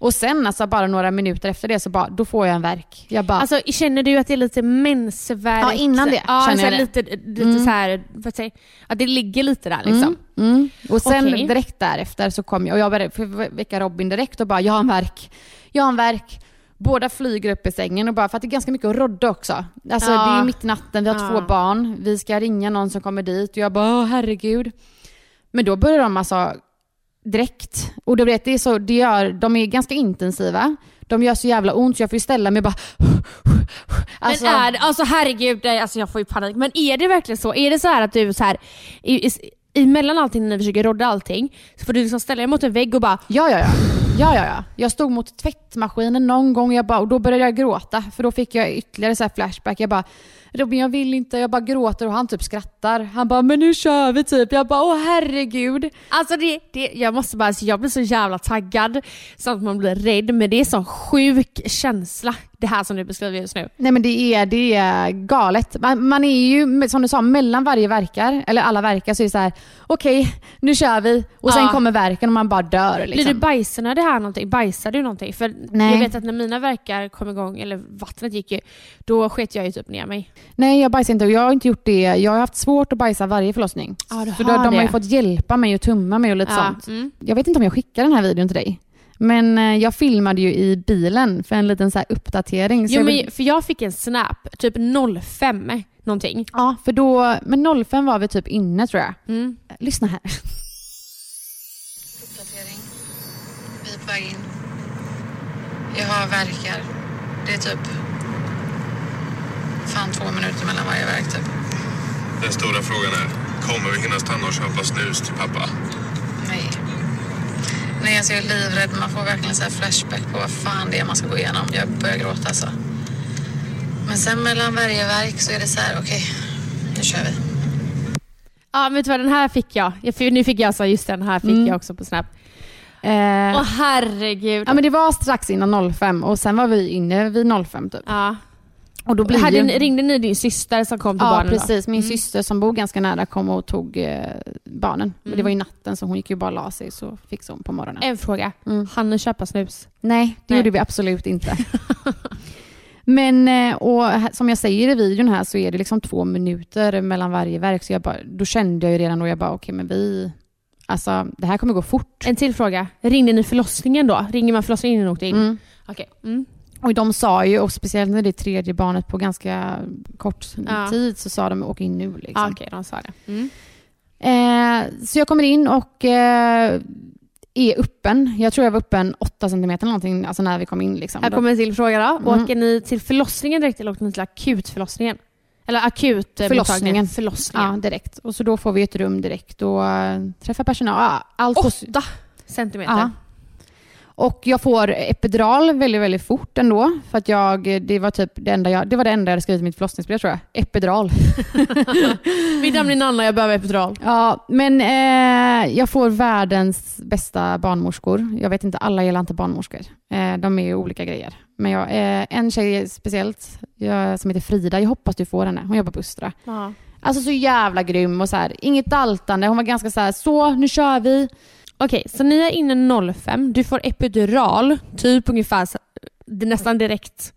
Och sen alltså bara några minuter efter det så bara, då får jag en verk. Jag bara, Alltså känner du att det är lite mensvärk? Ja, innan det ja, känner jag det. lite, lite Mm. så här, vad säger? Att det ligger lite där liksom. Mm, mm. Och sen Okej. direkt därefter så kom jag och jag började väcka Robin direkt och bara, jag har en verk. Jag har en verk. Båda flyger upp i sängen och bara, för att det är ganska mycket att rodda också. Alltså Ja. det är mitt i natten, vi har Ja. två barn, vi ska ringa någon som kommer dit och jag bara, herregud. Men då börjar de alltså direkt, och du vet, det är så, det gör, de är ganska intensiva. De gör så jävla ont så jag får ju ställa mig bara... Alltså, men är alltså herregud, alltså jag får ju panik. Men är det verkligen så? Är det så här att du så här, i, i, emellan allting när ni försöker rodda allting, så får du liksom ställa dig mot en vägg och bara Ja, ja, ja. Ja, ja, ja. Jag stod mot tvättmaskinen någon gång jag bara, och då började jag gråta. För då fick jag ytterligare så här flashback. Jag bara, Robin jag vill inte, jag bara gråter och han typ skrattar. Han bara, men nu kör vi typ. Jag bara, åh herregud. Alltså det, det, jag måste bara säga, jag blir så jävla taggad så att man blir rädd men det är sån sjuk känsla det här som du beskriver just nu. Nej men det är, det är galet. Man, man är ju, som du sa, mellan varje verkar, eller alla verkar så är det så här: okej okay, nu kör vi och sen Ja. kommer verken och man bara dör. Liksom. Blir du bajsnödig här någonting? Bajsar du någonting? För Nej. jag vet att när mina verkar kom igång, eller vattnet gick ju, då sket jag ju typ ner mig. Nej jag bajsar inte och jag har inte gjort det. Jag har haft svårt att bajsa varje förlossning. Ja, du För då, har de har ju fått hjälpa mig och tumma mig och lite sånt. Mm. Jag vet inte om jag skickar den här videon till dig. Men eh, jag filmade ju i bilen för en liten så här uppdatering. Så Jo, vill- men, för jag fick en snap, typ 05 någonting. Ja, för då, men 05 var vi typ inne tror jag. Mm. Lyssna här. Uppdatering. Vi är på väg in. Jag har verkar. Det är typ... Fan två minuter mellan varje verk typ. Den stora frågan är, kommer vi hinna stanna och köpa snus till pappa? Nej. Nej, alltså jag är livrädd. Man får verkligen så här flashback på vad fan det är man ska gå igenom. Jag börjar gråta alltså. Men sen mellan varje verk så är det så här, okej, nu kör vi. Ja, vet du vad? Den här fick jag. jag fick, nu fick jag alltså just den här fick Mm. jag också på snap. Eh, Åh herregud. ja, men det var strax innan 05 och sen var vi inne vid 05 typ. Ja. Och då blir Hade, ju... ringde ni din syster som kom till Ja, barnen då? precis. Min Mm. syster som bor ganska nära kom och tog eh, barnen. Men det Mm. var ju natten så hon gick ju bara och la sig så fixade hon på morgonen. En fråga. Mm. Han ni köpa snus? Nej, det Nej. gjorde vi absolut inte. Men eh, och som jag säger i videon här så är det liksom två minuter mellan varje verk. Så jag bara, då kände jag ju redan då, jag bara okej men vi, alltså det här kommer gå fort. En till fråga. Ringde ni förlossningen då? Ringer man förlossningen innan ni åkte in? Mm. Okej. Mm. Och de sa ju, och speciellt när det är tredje barnet på ganska kort Ja. tid, så sa de åk in nu. Liksom. Ah, Okej, de sa det. Mm. Eh, så jag kommer in och eh, är öppen. Jag tror jag var öppen 8 centimeter någonting, alltså när vi kom in. Liksom. Här kommer en till fråga då. Mm. Åker ni till förlossningen direkt eller åker ni till akutförlossningen? Eller akut eh, Förlossningen. Förlossningen. Ja, direkt. Och så då får vi ett rum direkt och äh, träffa personal. Ja, allt Åtta centimeter. Ja. Och jag får epidural väldigt, väldigt fort ändå. För att jag, det var typ det enda jag, det var det enda jag hade skrivit i mitt förlossningsbrev tror jag. Epidural. Mitt namn är Nanna, jag behöver epidural. Ja, men eh, jag får världens bästa barnmorskor. Jag vet inte, alla gillar inte barnmorskor. Eh, de är ju olika grejer. Men jag, eh, en tjej speciellt jag, som heter Frida, jag hoppas du får henne. Hon jobbar på Östra. Alltså så jävla grym och så här, inget daltande. Hon var ganska så här, så nu kör vi. Okej, så ni är inne 05. Du får epidural, typ ungefär så- det är nästan direkt.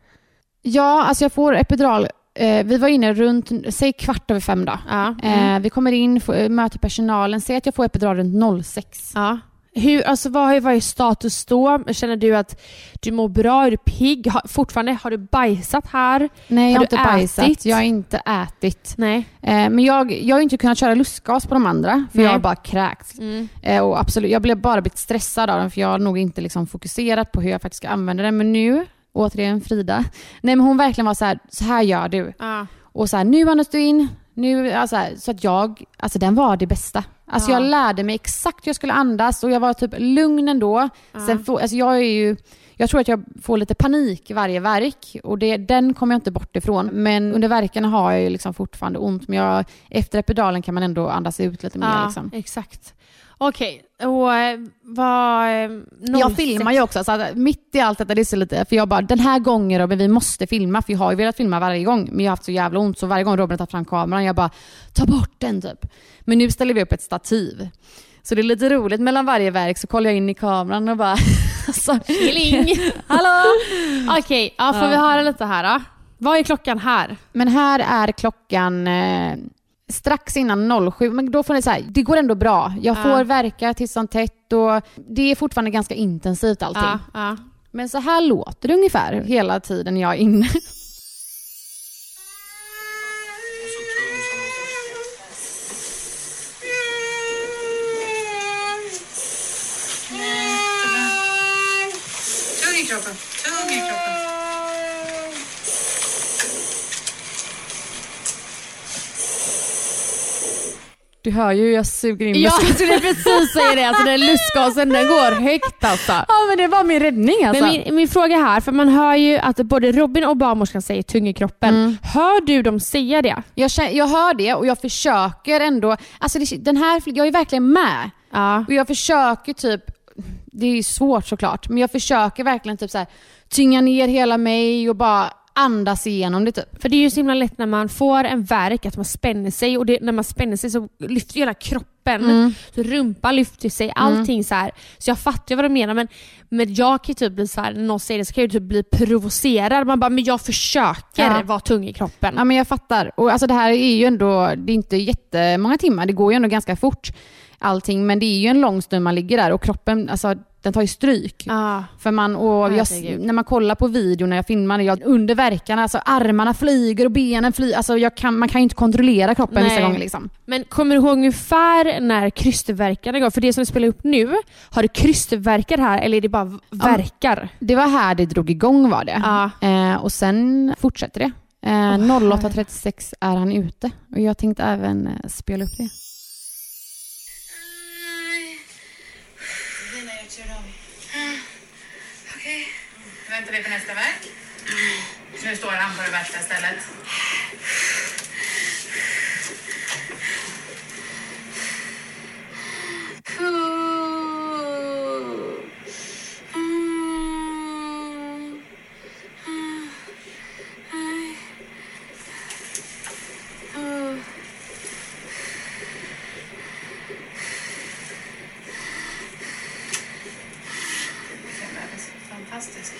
Ja, alltså jag får epidural. Eh, vi var inne runt, säg kvart över fem då. Ja. Eh, vi kommer in, får, möter personalen, säg att jag får epidural runt 06. ja. Hur, alltså vad, vad är status då? Känner du att du mår bra? Är du pigg? Har, fortfarande, har du bajsat här? Nej, jag har Har inte bajsat. ätit? Jag har inte ätit. Nej. Eh, men jag, jag har inte kunnat köra lustgas på de andra, för Nej. jag har bara kräkts. Mm. Eh, och absolut, jag blev bara blivit stressad av den, för jag har nog inte liksom fokuserat på hur jag faktiskt ska använda den. Men nu, återigen Frida, nej men hon verkligen var så här, så här gör du. Ja. Och så här, nu andas du in, nu, alltså, så att jag, alltså den var det bästa. Alltså Ja. jag lärde mig exakt hur jag skulle andas och jag var typ lugn ändå. Sen får, alltså jag är ju, jag tror att jag får lite panik varje verk och det, den kommer jag inte bort ifrån. Men under verkarna har jag ju liksom fortfarande ont, men jag, efter epiduralen kan man ändå andas ut lite mer. Ja, Liksom. exakt. Okej, och eh, vad... eh, Jag 06 filmar ju också, så att mitt i allt detta, det är så lite, för jag bara den här gången Robin, vi måste filma, för jag har ju velat filma varje gång, men jag har haft så jävla ont, så varje gång Robin har tagit fram kameran, jag bara ta bort den typ. Men nu ställer vi upp ett stativ. Så det är lite roligt, mellan varje verk så kollar jag in i kameran och bara alltså, Killing! Hallå! Okej, ja, får vi höra lite här då? Vad är klockan här? Men här är klockan eh, strax innan 07, men då får ni säga, det går ändå bra. Jag Ja. får verka tills som tätt och det är fortfarande ganska intensivt allting. Ja, ja. Men så här låter det ungefär hela tiden jag är inne. Du hör ju hur jag suger in Jag lustgasen. skulle precis säga det, alltså den lustgasen den går högt alltså. Ja men det var min räddning alltså. Men min, min fråga här, för man hör ju att både Robin och barnmorskan säger tung i kroppen. Mm. Hör du dem säga det? jag, känner, jag hör det och jag försöker ändå, alltså det, den här, jag är verkligen med. Ja. Och jag försöker typ, det är ju svårt såklart, men jag försöker verkligen typ så här, tynga ner hela mig och bara andas igenom det typ. För det är ju så himla lätt när man får en värk att man spänner sig och det, när man spänner sig så lyfter hela kroppen. Mm. Så rumpan lyfter sig, allting så här. Så jag fattar vad du menar men, men jag kan ju typ bli så här, när någon säger det så kan jag ju typ bli provocerad. Man bara, men jag försöker Ja. vara tung i kroppen. Ja men jag fattar. Och alltså det här är ju ändå, det är inte jättemånga timmar, det går ju ändå ganska fort allting, men det är ju en lång stund man ligger där och kroppen, alltså den tar ju stryk. Ja. För man, och jag, när man kollar på videon när jag filmar, jag, under verkarna, alltså armarna flyger och benen flyger. Alltså kan, man kan ju inte kontrollera kroppen vissa Nej. gånger. Liksom. Men kommer du ihåg ungefär när krystvärkarna går? För det som du spelar upp nu, har du krystvärkar här eller är det bara verkar? Det var här det drog igång var det. Ja. Eh, och sen fortsätter det. Eh, 08.36 är han ute och jag tänkte även eh, spela upp det. Väntar vi på nästa verk. Nu står han på det värsta stället. Fantastisk.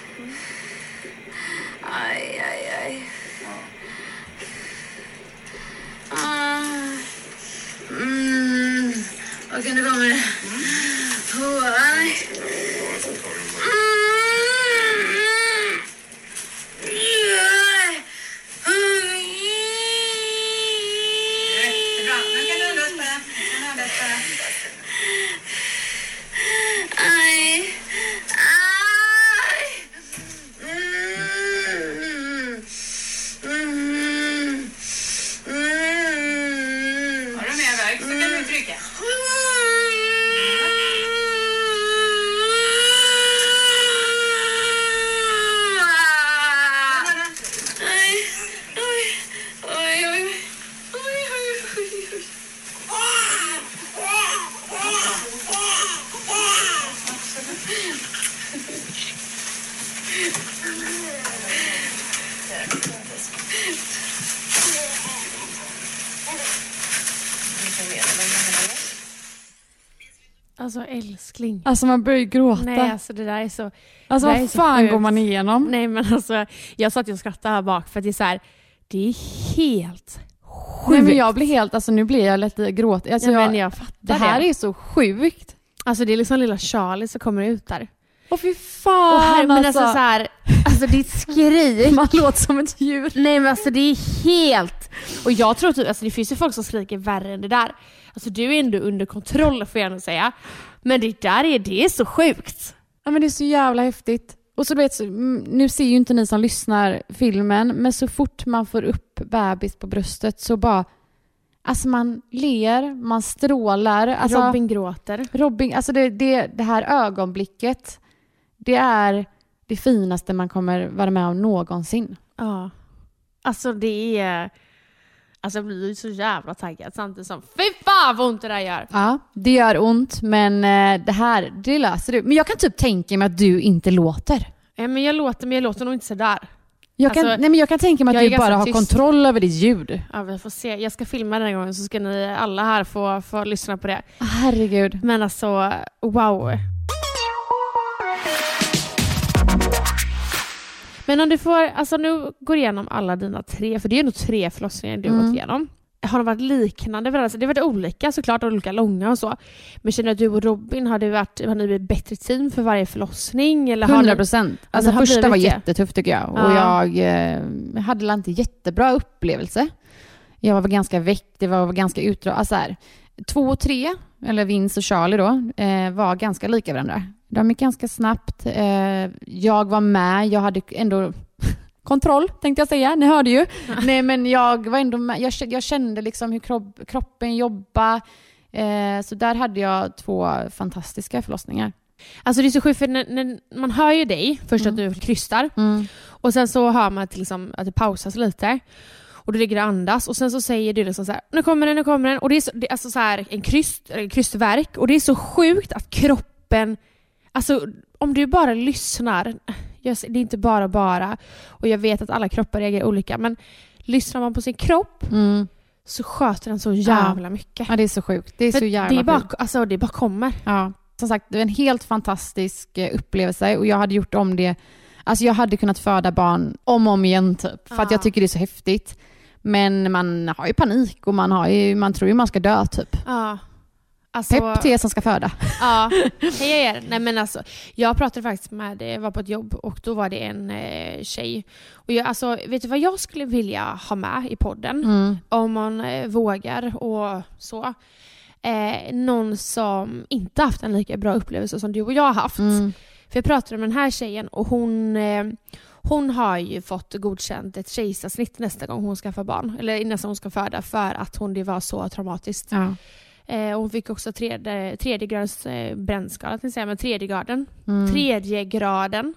Aj, aj, aj. Ah. Mm. Vad kan det vara med det? Oh, aj. Jättebra. Nu kan du andas bara. Nu kan du andas bara. Aj. Aj. Mm. Mm. Mm. Har du mer värk så kan du trycka. Aj. Oj. Oj, oj. Oj, oj, oj, oj. Alltså älskling. Alltså man börjar ju gråta. Nej alltså det där är så... alltså vad fan går man igenom? Nej men alltså jag satt ju och skrattade här bak för att det är så här, det är helt sjukt. Nej, men jag blir helt, alltså nu blir jag lite gråt. Alltså, ja, jag, men jag fattar det här det. är så sjukt. Alltså det är liksom lilla Charlie som kommer ut där. Åh fy Och fan här, men alltså, alltså. så här, alltså ditt skrik. Man låter som ett djur. Nej men alltså det är helt... Och jag tror typ, alltså det finns ju folk som skriker värre än det där. Alltså du är ändå under kontroll får jag ändå säga. Men det där är, det är så sjukt. Ja men det är så jävla häftigt. Och så du vet, mm, nu ser ju inte ni som lyssnar filmen, men så fort man får upp bebis på bröstet så bara, alltså man ler, man strålar. Alltså, Robin gråter. Robin, alltså det, det, det här ögonblicket, det är det finaste man kommer vara med om någonsin. Ja. Alltså det är... Alltså jag blir ju så jävla taggad samtidigt som fy fan vad ont det där gör. Ja, det gör ont, men eh, det här, det löser du. Men jag kan typ tänka mig att du inte låter. Ja, men jag låter, men jag låter nog inte sådär. Jag kan, Alltså, nej, men jag kan tänka mig att du bara har tyst. kontroll över ditt ljud. Ja, vi får se. Jag ska filma den här gången så ska ni alla här få, få lyssna på det. Herregud. Men alltså, wow. Men om du får, alltså nu går igenom alla dina tre, för det är ändå tre förlossningar du har Mm. gått igenom. Har de varit liknande varandra? Alltså, Det har varit olika såklart, olika långa och så. Men känner du och Robin, har, det varit, har ni blivit bättre team för varje förlossning? Eller har 100 ni, procent. Alltså första var jättetufft tycker jag. Och Ja. jag eh, hade inte jättebra upplevelse. Jag var ganska väckt, det var ganska utdrag. Alltså här, två och tre, eller Vince och Charlie då, eh, var ganska lika varandra. De gick ganska snabbt. Eh, jag var med, jag hade ändå kontroll tänkte jag säga, ni hörde ju. Nej men jag var ändå med, jag, kände liksom hur kropp, kroppen jobbar. Eh, så där hade jag två fantastiska förlossningar. Alltså det är så sjukt för när, när man hör ju dig först att du krystar Mm. och sen så hör man att, liksom, att det pausas lite. Och då ligger det andas och sen så säger du liksom så här, nu kommer den, nu kommer den. Och det är, så, det är alltså så här en, kryst, en krystverk och det är så sjukt att kroppen, alltså om du bara lyssnar, jag, det är inte bara bara, och jag vet att alla kroppar reagerar olika, men lyssnar man på sin kropp Mm. så sköter den så jävla mycket. Ja det är så sjukt. Det är För så jävla det, är bara, sjukt. alltså, det bara kommer. Ja. Som sagt, det var en helt fantastisk eh, upplevelse och jag hade gjort om det. Alltså jag hade kunnat föda barn om och om igen typ. För att Ja. jag tycker det är så häftigt. Men man har ju panik och man, har ju, man tror ju man ska dö typ. Ja. Alltså, Pepp till er som ska föda. Ja, hej er. Nej men alltså, jag pratade faktiskt med, jag var på ett jobb och då var det en eh, tjej. Och jag, alltså, vet du vad jag skulle vilja ha med i podden? Mm. Om man eh, vågar och så. Eh, någon som inte haft en lika bra upplevelse som du och jag har haft. Mm. För jag pratade med den här tjejen och hon, eh, hon har ju fått godkänt ett kejsarsnitt nästa gång hon skaffar barn. Eller nästa gång hon ska föda för att hon, det var så traumatiskt. Ja. Eh, hon fick också tredje, tredje grads eh, brännskada, säga, men tredje graden. Mm. Tredje graden.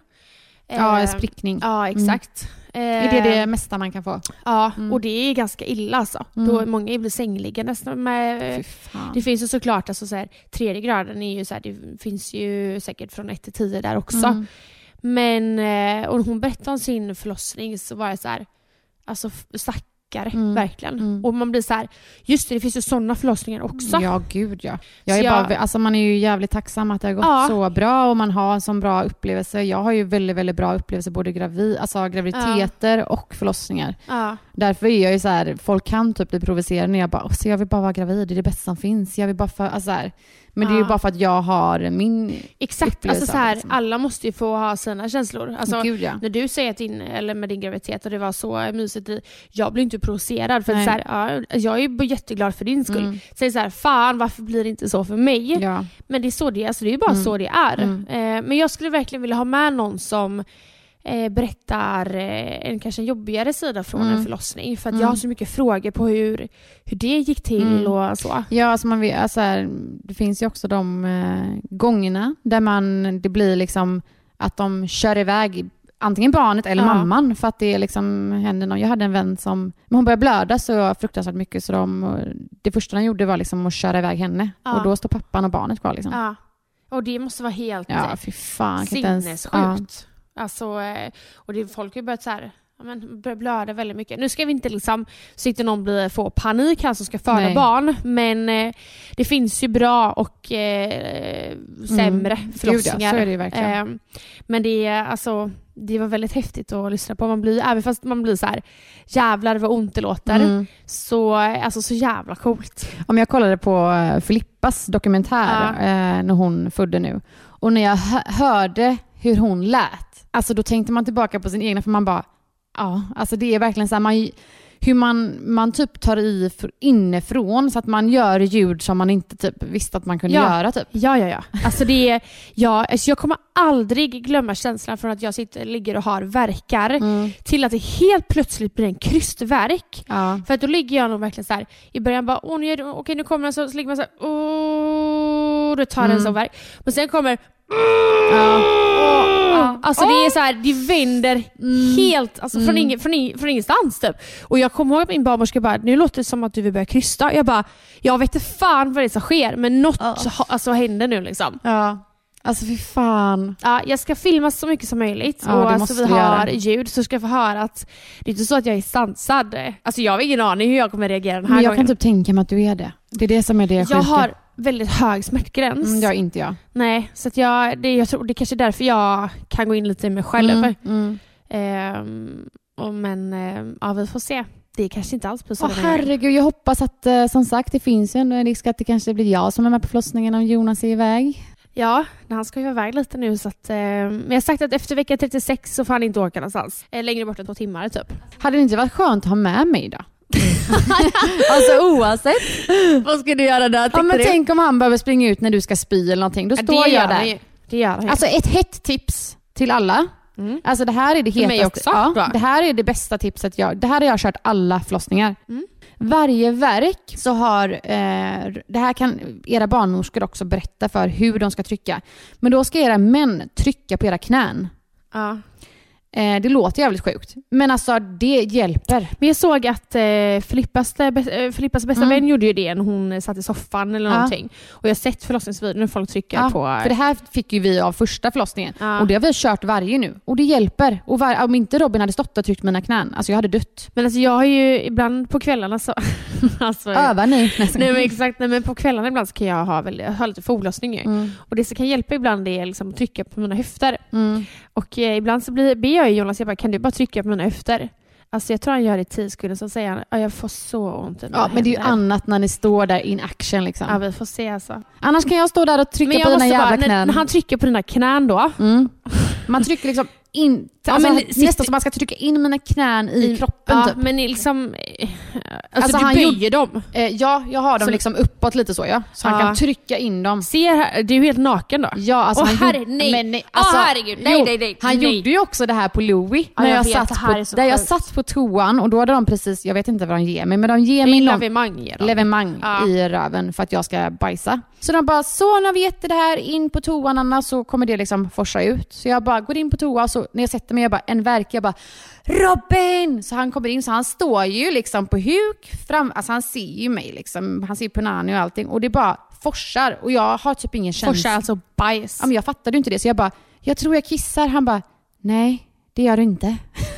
Ja, Eh, en sprickning. Ja, exakt. Är det det mesta man kan få? Ja, Mm. och det är ganska illa alltså. Mm. Då många blir sängliggande. Med, Fy fan. det finns ju såklart, alltså, så här, tredje graden är ju så här, det finns ju säkert från 1 till 10 där också. Men, eh, och hon berättade om sin förlossning så var jag så här, alltså stackare, Mm. verkligen. Mm. Och man blir så här, just det, det finns ju sådana förlossningar också. Ja, gud ja. Jag är jag- bara, alltså man är ju jävligt tacksam att det har gått Ja. så bra och man har en sån bra upplevelse. Jag har ju väldigt, väldigt bra upplevelse både gravid, alltså graviditeter och förlossningar. Ja. Därför är jag ju så här, folk kan typ bli provocerade när jag bara, "Åh, så jag vill bara vara gravid, det är det bästa som finns. Jag vill bara för, alltså så här. Men det är ju bara för att jag har min... Exakt, alltså så här, liksom. alla måste ju få ha sina känslor. Alltså, Gud ja. när du säger att din, eller med din graviditet och det var så mysigt, jag blir inte provocerad för så här, ja, jag är bara jätteglad för din skull. Mm. Säg så här, fan varför blir det inte så för mig? Ja. Men det är så det är, alltså det är ju bara Mm. så det är. Mm. Eh, men jag skulle verkligen vilja ha med någon som eh, berättar eh, en kanske en jobbigare sida från Mm. en förlossning. För att Mm. jag har så mycket frågor på hur, hur det gick till Mm. och så. Ja, alltså man alltså här, det finns ju också de eh, gångerna där man, det blir liksom att de kör iväg antingen barnet eller Ja. mamman för att det liksom händer något. Jag hade en vän som, men hon började blöda så fruktansvärt mycket så de, det första de gjorde var liksom att köra iväg henne Ja. och då står pappan och barnet kvar liksom. Ja. Och det måste vara helt Ja, fy fan. inte ens- sinnessjukt. Alltså, eh, och det, folk har ju börjat så här, men, blöda väldigt mycket. Nu ska vi inte liksom, så inte någon blir, får panik här som ska föda Nej. barn, men eh, det finns ju bra och eh, sämre Mm. förlossningar. Gud, ja, det. Eh, men det, alltså, det var väldigt häftigt att lyssna på. Man blir, även fast man blir så här, jävlar vad ont det låter, Mm. så, eh, alltså, så jävla coolt. Om jag kollade på eh, Filippas dokumentär Ja. när hon födde nu och när jag hö- hörde hur hon lät, alltså då tänkte man tillbaka på sin egna för man bara, ja, alltså det är verkligen så här, man, hur man, man typ tar i inifrån så att man gör ljud som man inte typ visste att man kunde Ja. göra typ. Ja, ja, ja. Alltså det är, ja, alltså jag kommer aldrig glömma känslan från att jag sitter, ligger och har verkar Mm. till att det helt plötsligt blir en krystverk. Ja. För att då ligger jag nog verkligen så här i början bara åh nu, är det, okej, nu kommer den så, så ligger man så här åh, då tar den Mm. så verk. Men sen kommer Ja. Ja, alltså det är så här, det vänder Mm. helt alltså från, Mm. ingen, från, ing- från ingenstans typ. Och jag kommer ihåg att min barnmorska bara, nu låter det som att du vill börja krysta. Jag bara, jag vet inte fan vad det är som sker men något ha, alltså, händer nu liksom. ja. Alltså fy fan. Ja, jag ska filma så mycket som möjligt Ja, och så måste vi har ljud så ska jag få höra att det är inte så att jag är sansad. Alltså jag har ingen aning hur jag kommer reagera den här Men jag gången. kan typ tänka mig att du är det. Det är det som är det jag sjuka. har väldigt hög smärtgräns. Mm, det har inte jag. Nej, så att jag, det, jag tror det är kanske är därför jag kan gå in lite i mig själv. Mm, mm. Och men ehm, ja, vi får se. Det kanske inte alls blir så Åh herregud, jag hoppas att eh, som sagt det finns ju ändå en risk att det kanske blir jag som är med på förlossningen om Jonas är iväg. Ja, han ska ju iväg lite nu så att... ehm, men jag har sagt att efter vecka 36 så får han inte åka någonstans. Eh, längre bort än två timmar typ. Hade det inte varit skönt att ha med mig då? alltså oavsett. Vad ska du göra där Ja, men tänk om han behöver springa ut när du ska spy eller någonting. Då står jag där. Det gör han. Alltså ett hett tips till alla Mm. Alltså det här är det hetaste. också, ja, då. det här är det bästa tipset jag... Det här har jag kört alla förlossningar. Mm. Varje verk så har... Eh, det här kan era barnmorskor också berätta för hur de ska trycka. Men då ska era män trycka på era knän. Ja. Eh, det låter jävligt sjukt. Men alltså det hjälper. Men jag såg att eh, Filippas, eh, bä- eh, Filippas bästa Mm. vän gjorde ju det när hon satt i soffan eller Ja. någonting. Och jag har sett förlossningsvideor när folk trycker Ja, på... För det här fick ju vi av första förlossningen. Ja. Och det har vi kört varje nu. Och det hjälper. Och var, om inte Robin hade stått och tryckt mina knän, alltså jag hade dött. Men alltså jag har ju ibland på kvällarna så... alltså, Övar ni? Nej men exakt, nej, men på kvällarna ibland så kan jag ha, väldigt, jag har lite foglossning. Mm. Och det som kan hjälpa ibland är liksom att trycka på mina höfter. Mm. Och eh, ibland så blir, ber jag ju Jonas, jag bara, kan du bara trycka på mina höfter? Alltså jag tror han gör det i tio sekunder, så säger han att jag får så ont i mina Ja, men det är ju händer." annat när ni står där in action liksom. Ja vi får se alltså. Annars kan jag stå där och trycka Men på jag dina måste jävla bara, när, knän. när han trycker på dina knän då, mm. Man trycker liksom in, alltså, men nästan sitter- som man ska trycka in mina knän i, kroppen ja, typ. men liksom... eh, Alltså, Alltså, du böjer dem. Eh, ja, jag har dem Så- liksom uppåt lite så ja. Så han Ja. kan trycka in dem. Ser här, du är ju helt naken då. Ja, alltså Åh, han herre- nej. Men, nej, alltså, herregud. Nej, jo, nej, nej, Han nej. gjorde ju också det här på Louis. Ja, när jag jag, satt på, där jag satt på toan och då hade de precis, jag vet inte vad de ger mig, men de ger mig levemang Ja. i röven för att jag ska bajsa. Så de bara, så när vi gett det här in på toan Anna så kommer det liksom forsa ut. Så jag bara går in på toa och så när jag sätter mig, jag bara en verk, jag bara Robin! Så han kommer in, så han står ju liksom på huk fram, alltså han ser ju mig liksom, han ser Punani och allting och det bara forsar och jag har typ ingen känsla. Forsar alltså bajs. Ja, men jag fattade ju inte det så jag bara, jag tror jag kissar. Han bara, nej det gör du inte.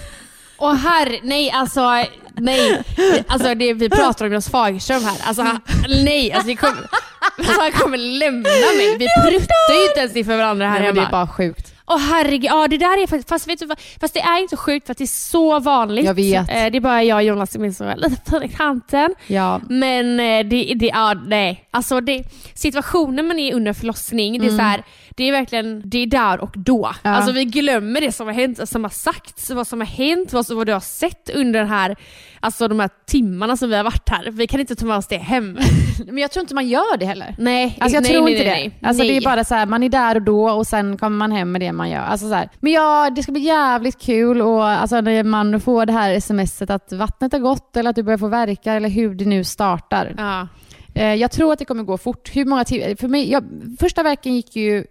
Åh herre, nej alltså, nej. Alltså det vi pratar om Jonas Fagerström här. Alltså han, nej, alltså, det kommer, alltså han kommer lämna mig. Vi pruttar ju inte ens inför varandra här Nej, men hemma. det är bara sjukt. Åh herregud, ja det där är faktiskt, fast vet du fast det är inte sjukt för att det är så vanligt. Jag vet. Eh, Det är bara jag och Jonas som är så lite i kanten. Ja. Men eh, det, det, ja nej. Alltså det, situationen man är under förlossning, det är så här, det är verkligen, det är där och då. Ja. Alltså vi glömmer det som har hänt, som har sagts, vad som har hänt, vad, vad du har sett under den här, alltså de här timmarna som vi har varit här. Vi kan inte ta med oss det hem. Men jag tror inte man gör det heller. Nej, Alltså jag nej, tror nej, inte nej, det. nej. Alltså det är bara så här, man är där och då och sen kommer man hem med det man gör. Alltså så här. Men ja, det ska bli jävligt kul och alltså när man får det här smset att vattnet har gått eller att du börjar få verka eller hur det nu startar. Ja. Eh, Jag tror att det kommer gå fort. Hur många timmar? För mig, jag, första verken gick ju,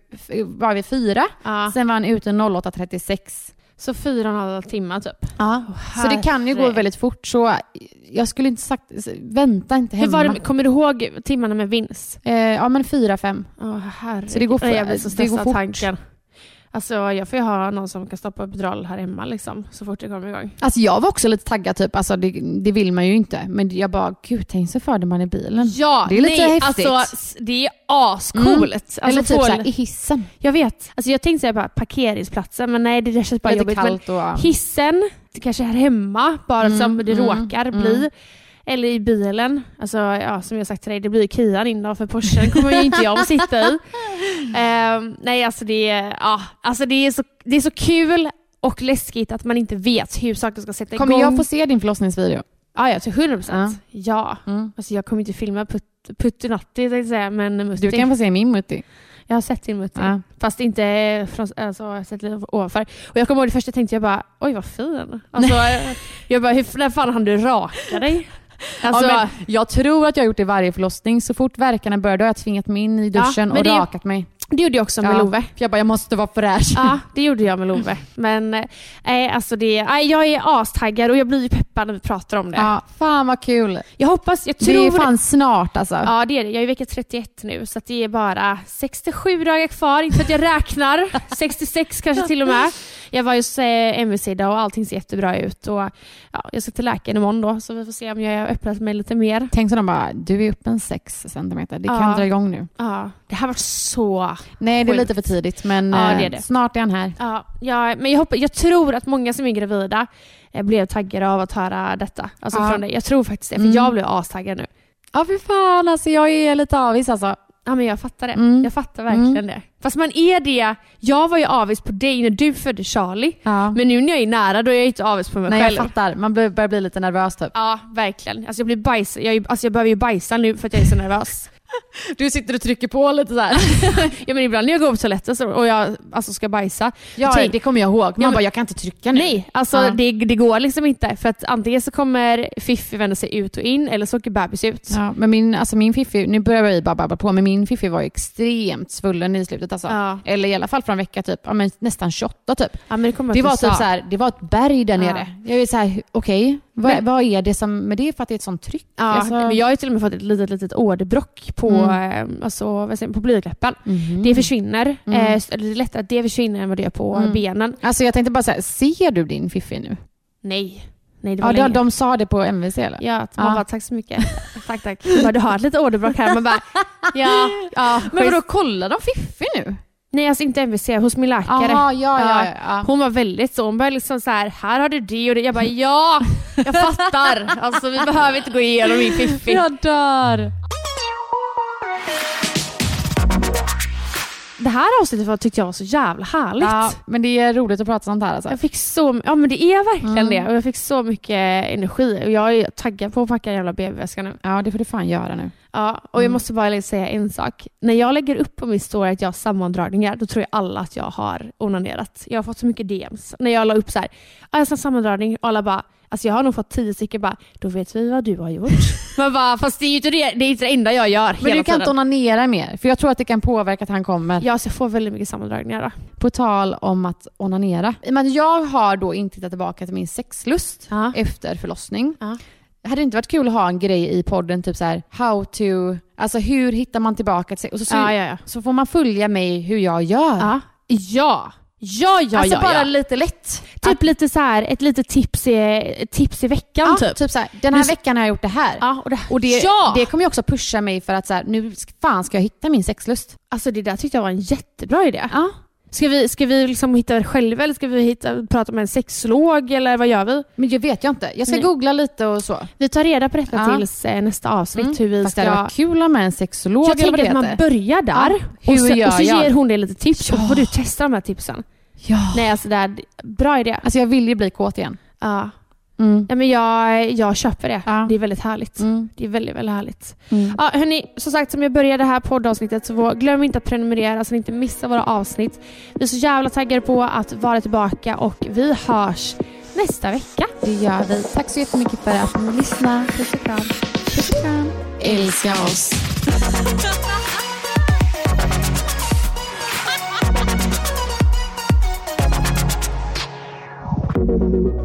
var vid fyra, Ja. sen var han ute 08.36. Så fyra och en halv timme typ. Ja. Så det kan ju gå väldigt fort. Så jag skulle inte sagt, vänta inte Hur hemma. var det, kommer du ihåg timmarna med vinst? Eh, ja men fyra, fem. Herregud. Så det går för- Jag blir så det går fort. tanken. Alltså jag får ju ha någon som kan stoppa epidural här hemma liksom, så fort det kommer igång. Alltså jag var också lite taggad typ, alltså det, det vill man ju inte. Men jag bara, gud tänk så för man i bilen. Ja, Det är lite nej, häftigt. Alltså, det är ascoolt. Alltså, Eller typ såhär, i hissen. Jag vet. Alltså, jag tänkte säga bara parkeringsplatsen, men nej det där känns bara Lite jobbigt. kallt och... Hissen, det kanske är här hemma, bara Mm, som det mm, råkar mm. bli. Eller i bilen. Alltså, ja, som jag sagt till dig, det blir Kian in då, för Porschen kommer ju inte jag att sitta i. Ehm, nej, alltså det, är- ja, alltså det, är så, det är så kul och läskigt att man inte vet hur saker ska sätta Kommer igång. jag få se din förlossningsvideo? Ja, jag till 100 procent. Ja. Mm. Alltså jag kommer inte filma put, Puttinatti tänkte jag säga, men Mutti. Du kan få se min mutti. Jag har sett din Mutti. Ja. Fast inte från, alltså, jag har sett lite ovanför. Och jag kommer ihåg det första tänkte jag bara, oj vad fin. Alltså, jag bara, hur, när fan hann du raka dig? Alltså, ja, men jag tror att jag har gjort det varje förlossning. Så fort verkarna börjar då har jag tvingat mig in i Ja, duschen men och det- rakat mig. Det gjorde jag också med Ja. Love. Jag bara, jag måste vara fräsch. Ja, det gjorde jag med Love. Men eh, nej, alltså det, nej, jag är astaggad och jag blir ju peppad när vi pratar om det. Ja, fan vad kul. Jag hoppas, jag Det tror... är fan snart alltså. Ja det är det. Jag är i vecka 31 nu så det är bara 67 dagar kvar. Inte för att jag räknar. 66 kanske till och med. Jag var hos eh, MVC idag och allting ser jättebra ut. Och, ja, jag ska till läkaren imorgon då så vi får se om jag har öppnat mig lite mer. Tänk så de bara, du är uppe en 6 centimeter. Det kan Ja. dra igång nu. Ja, det här var så... Nej, det är Sjukt. lite för tidigt men Ja, eh, det är det. snart är han här. Ja, ja, men jag, hoppas, jag tror att många som är gravida eh, blev taggade av att höra detta. Alltså Ja. från dig. Jag tror faktiskt det, för Mm. jag blev astaggad nu. Ja, för fan alltså. Jag är lite avis alltså. Ja men jag fattar det. Mm. Jag fattar verkligen Mm. det. Fast man är det. Jag var ju avis på dig när du födde Charlie. Ja. Men nu när jag är nära då är jag inte avis på mig Nej, själv. jag fattar. Man bör- börjar bli lite nervös typ. Ja, verkligen. Alltså jag, blir bajs, jag, alltså jag behöver ju bajsa nu för att jag är så nervös. Du sitter och trycker på lite så här. ja men ibland när jag går på toaletten och jag alltså, ska bajsa. Ja, tänk- det kommer jag ihåg. Man Ja, men- bara, jag kan inte trycka nu. Nej, alltså Ja. det, det går liksom inte. För att antingen så kommer Fiffi vända sig ut och in eller så åker bebis ut. Ja, men min, alltså min fiffi, nu börjar vi bara babbla på, men min fiffi var extremt svullen i slutet. Alltså. Ja. Eller i alla fall för en vecka, typ. ja, men nästan 28 typ. Ja, men det Det var, typ så här, det var ett berg där nere. Jag är så här, okej, vad, Men- vad är det som, men det är för att det är ett sånt tryck. Ja, Alltså- men jag har ju till och med fått ett litet, litet åderbråck på, Mm. eh, alltså, vad säger, på blygdläppen. Mhm. Det försvinner. Mm. Eh, så- eller det är lättare att det försvinner än vad det gör på Mm. benen. Alltså jag tänkte bara säga, ser du din fiffi nu? Nej. Nej, det var Ja, de, länge. de sa det på MVC eller? Ja, man Ja. bara tack så mycket. tack tack. Bara, du har ett litet åderbråck här. Man bara, ja, ja. Men vadå, kollar de fiffi nu? Nej, alltså inte MVC, hos min läkare. Aha, ja, ja, ja. Hon var väldigt så, hon började liksom så här, här har du det och det. Jag bara ja, jag fattar. Alltså vi behöver inte gå igenom min fiffi. Jag dör. Det här avsnittet var, tyckte jag var så jävla härligt. Ja, men det är roligt att prata sånt här alltså. Jag fick så, ja men det är verkligen Mm. det. Och jag fick så mycket energi. Och jag är taggad på att packa jävla BB-väska nu. Ja, det får du fan göra nu. Ja, och jag Mm. måste bara säga en sak. När jag lägger upp på min story att jag har sammandragningar, då tror jag alla att jag har onanerat. Jag har fått så mycket DMs. När jag la upp så här, "Ah, jag ska ha sammandragning alla bara, alltså jag har nog fått tio stycken bara, då vet vi vad du har gjort. Man bara, fast det är ju inte det, det, är inte det enda jag gör Men du kan inte onanera mer, för jag tror att det kan påverka att han kommer. Ja, så jag får väldigt mycket sammandragningar då. På tal om att onanera. I och med att jag har då inte hittat tillbaka till min sexlust Ja. efter förlossning. Ja. Hade det inte varit kul att ha en grej i podden, typ så här, how to, alltså hur hittar man tillbaka till sex? Och så, så, ja, ja. så får man följa mig hur jag gör. Ja, ja, ja, alltså ja, bara ja. lite lätt. Typ lite så här, ett litet tips i, tips i veckan Ja, typ. typ så här, den här Du- veckan har jag gjort det här. Ja, och det, Och det, ja! det kommer ju också pusha mig för att så här, nu fan ska jag hitta min sexlust. Alltså det där tyckte jag var en jättebra idé. Ja. Ska vi, ska vi liksom hitta det själva eller ska vi hitta, prata med en sexolog eller vad gör vi? Men jag vet jag inte. Jag ska Nej. googla lite och så. Vi tar reda på detta Ja. tills eh, nästa avsnitt Mm. hur vi Fast det ska... hade varit kul att med en sexolog jag eller tänker det att man heter. börjar där Ja. Och, så, och så ger hon dig lite tips och Ja. så får du testa de här tipsen. Ja. Nej alltså det är bra idé. Alltså jag vill ju bli kåt igen. Ja. Mm. Ja, men jag, jag köper det. Ja. Det är väldigt härligt. Mm. Det är väldigt, väldigt härligt. Mm. Ja, hörni, som sagt, som jag började det här poddavsnittet så glöm inte att prenumerera så ni inte missar våra avsnitt. Vi är så jävla taggade på att vara tillbaka och vi hörs nästa vecka. Det gör vi. Tack så jättemycket för att ni lyssnade. Puss och kram. Puss och kram. Älska oss.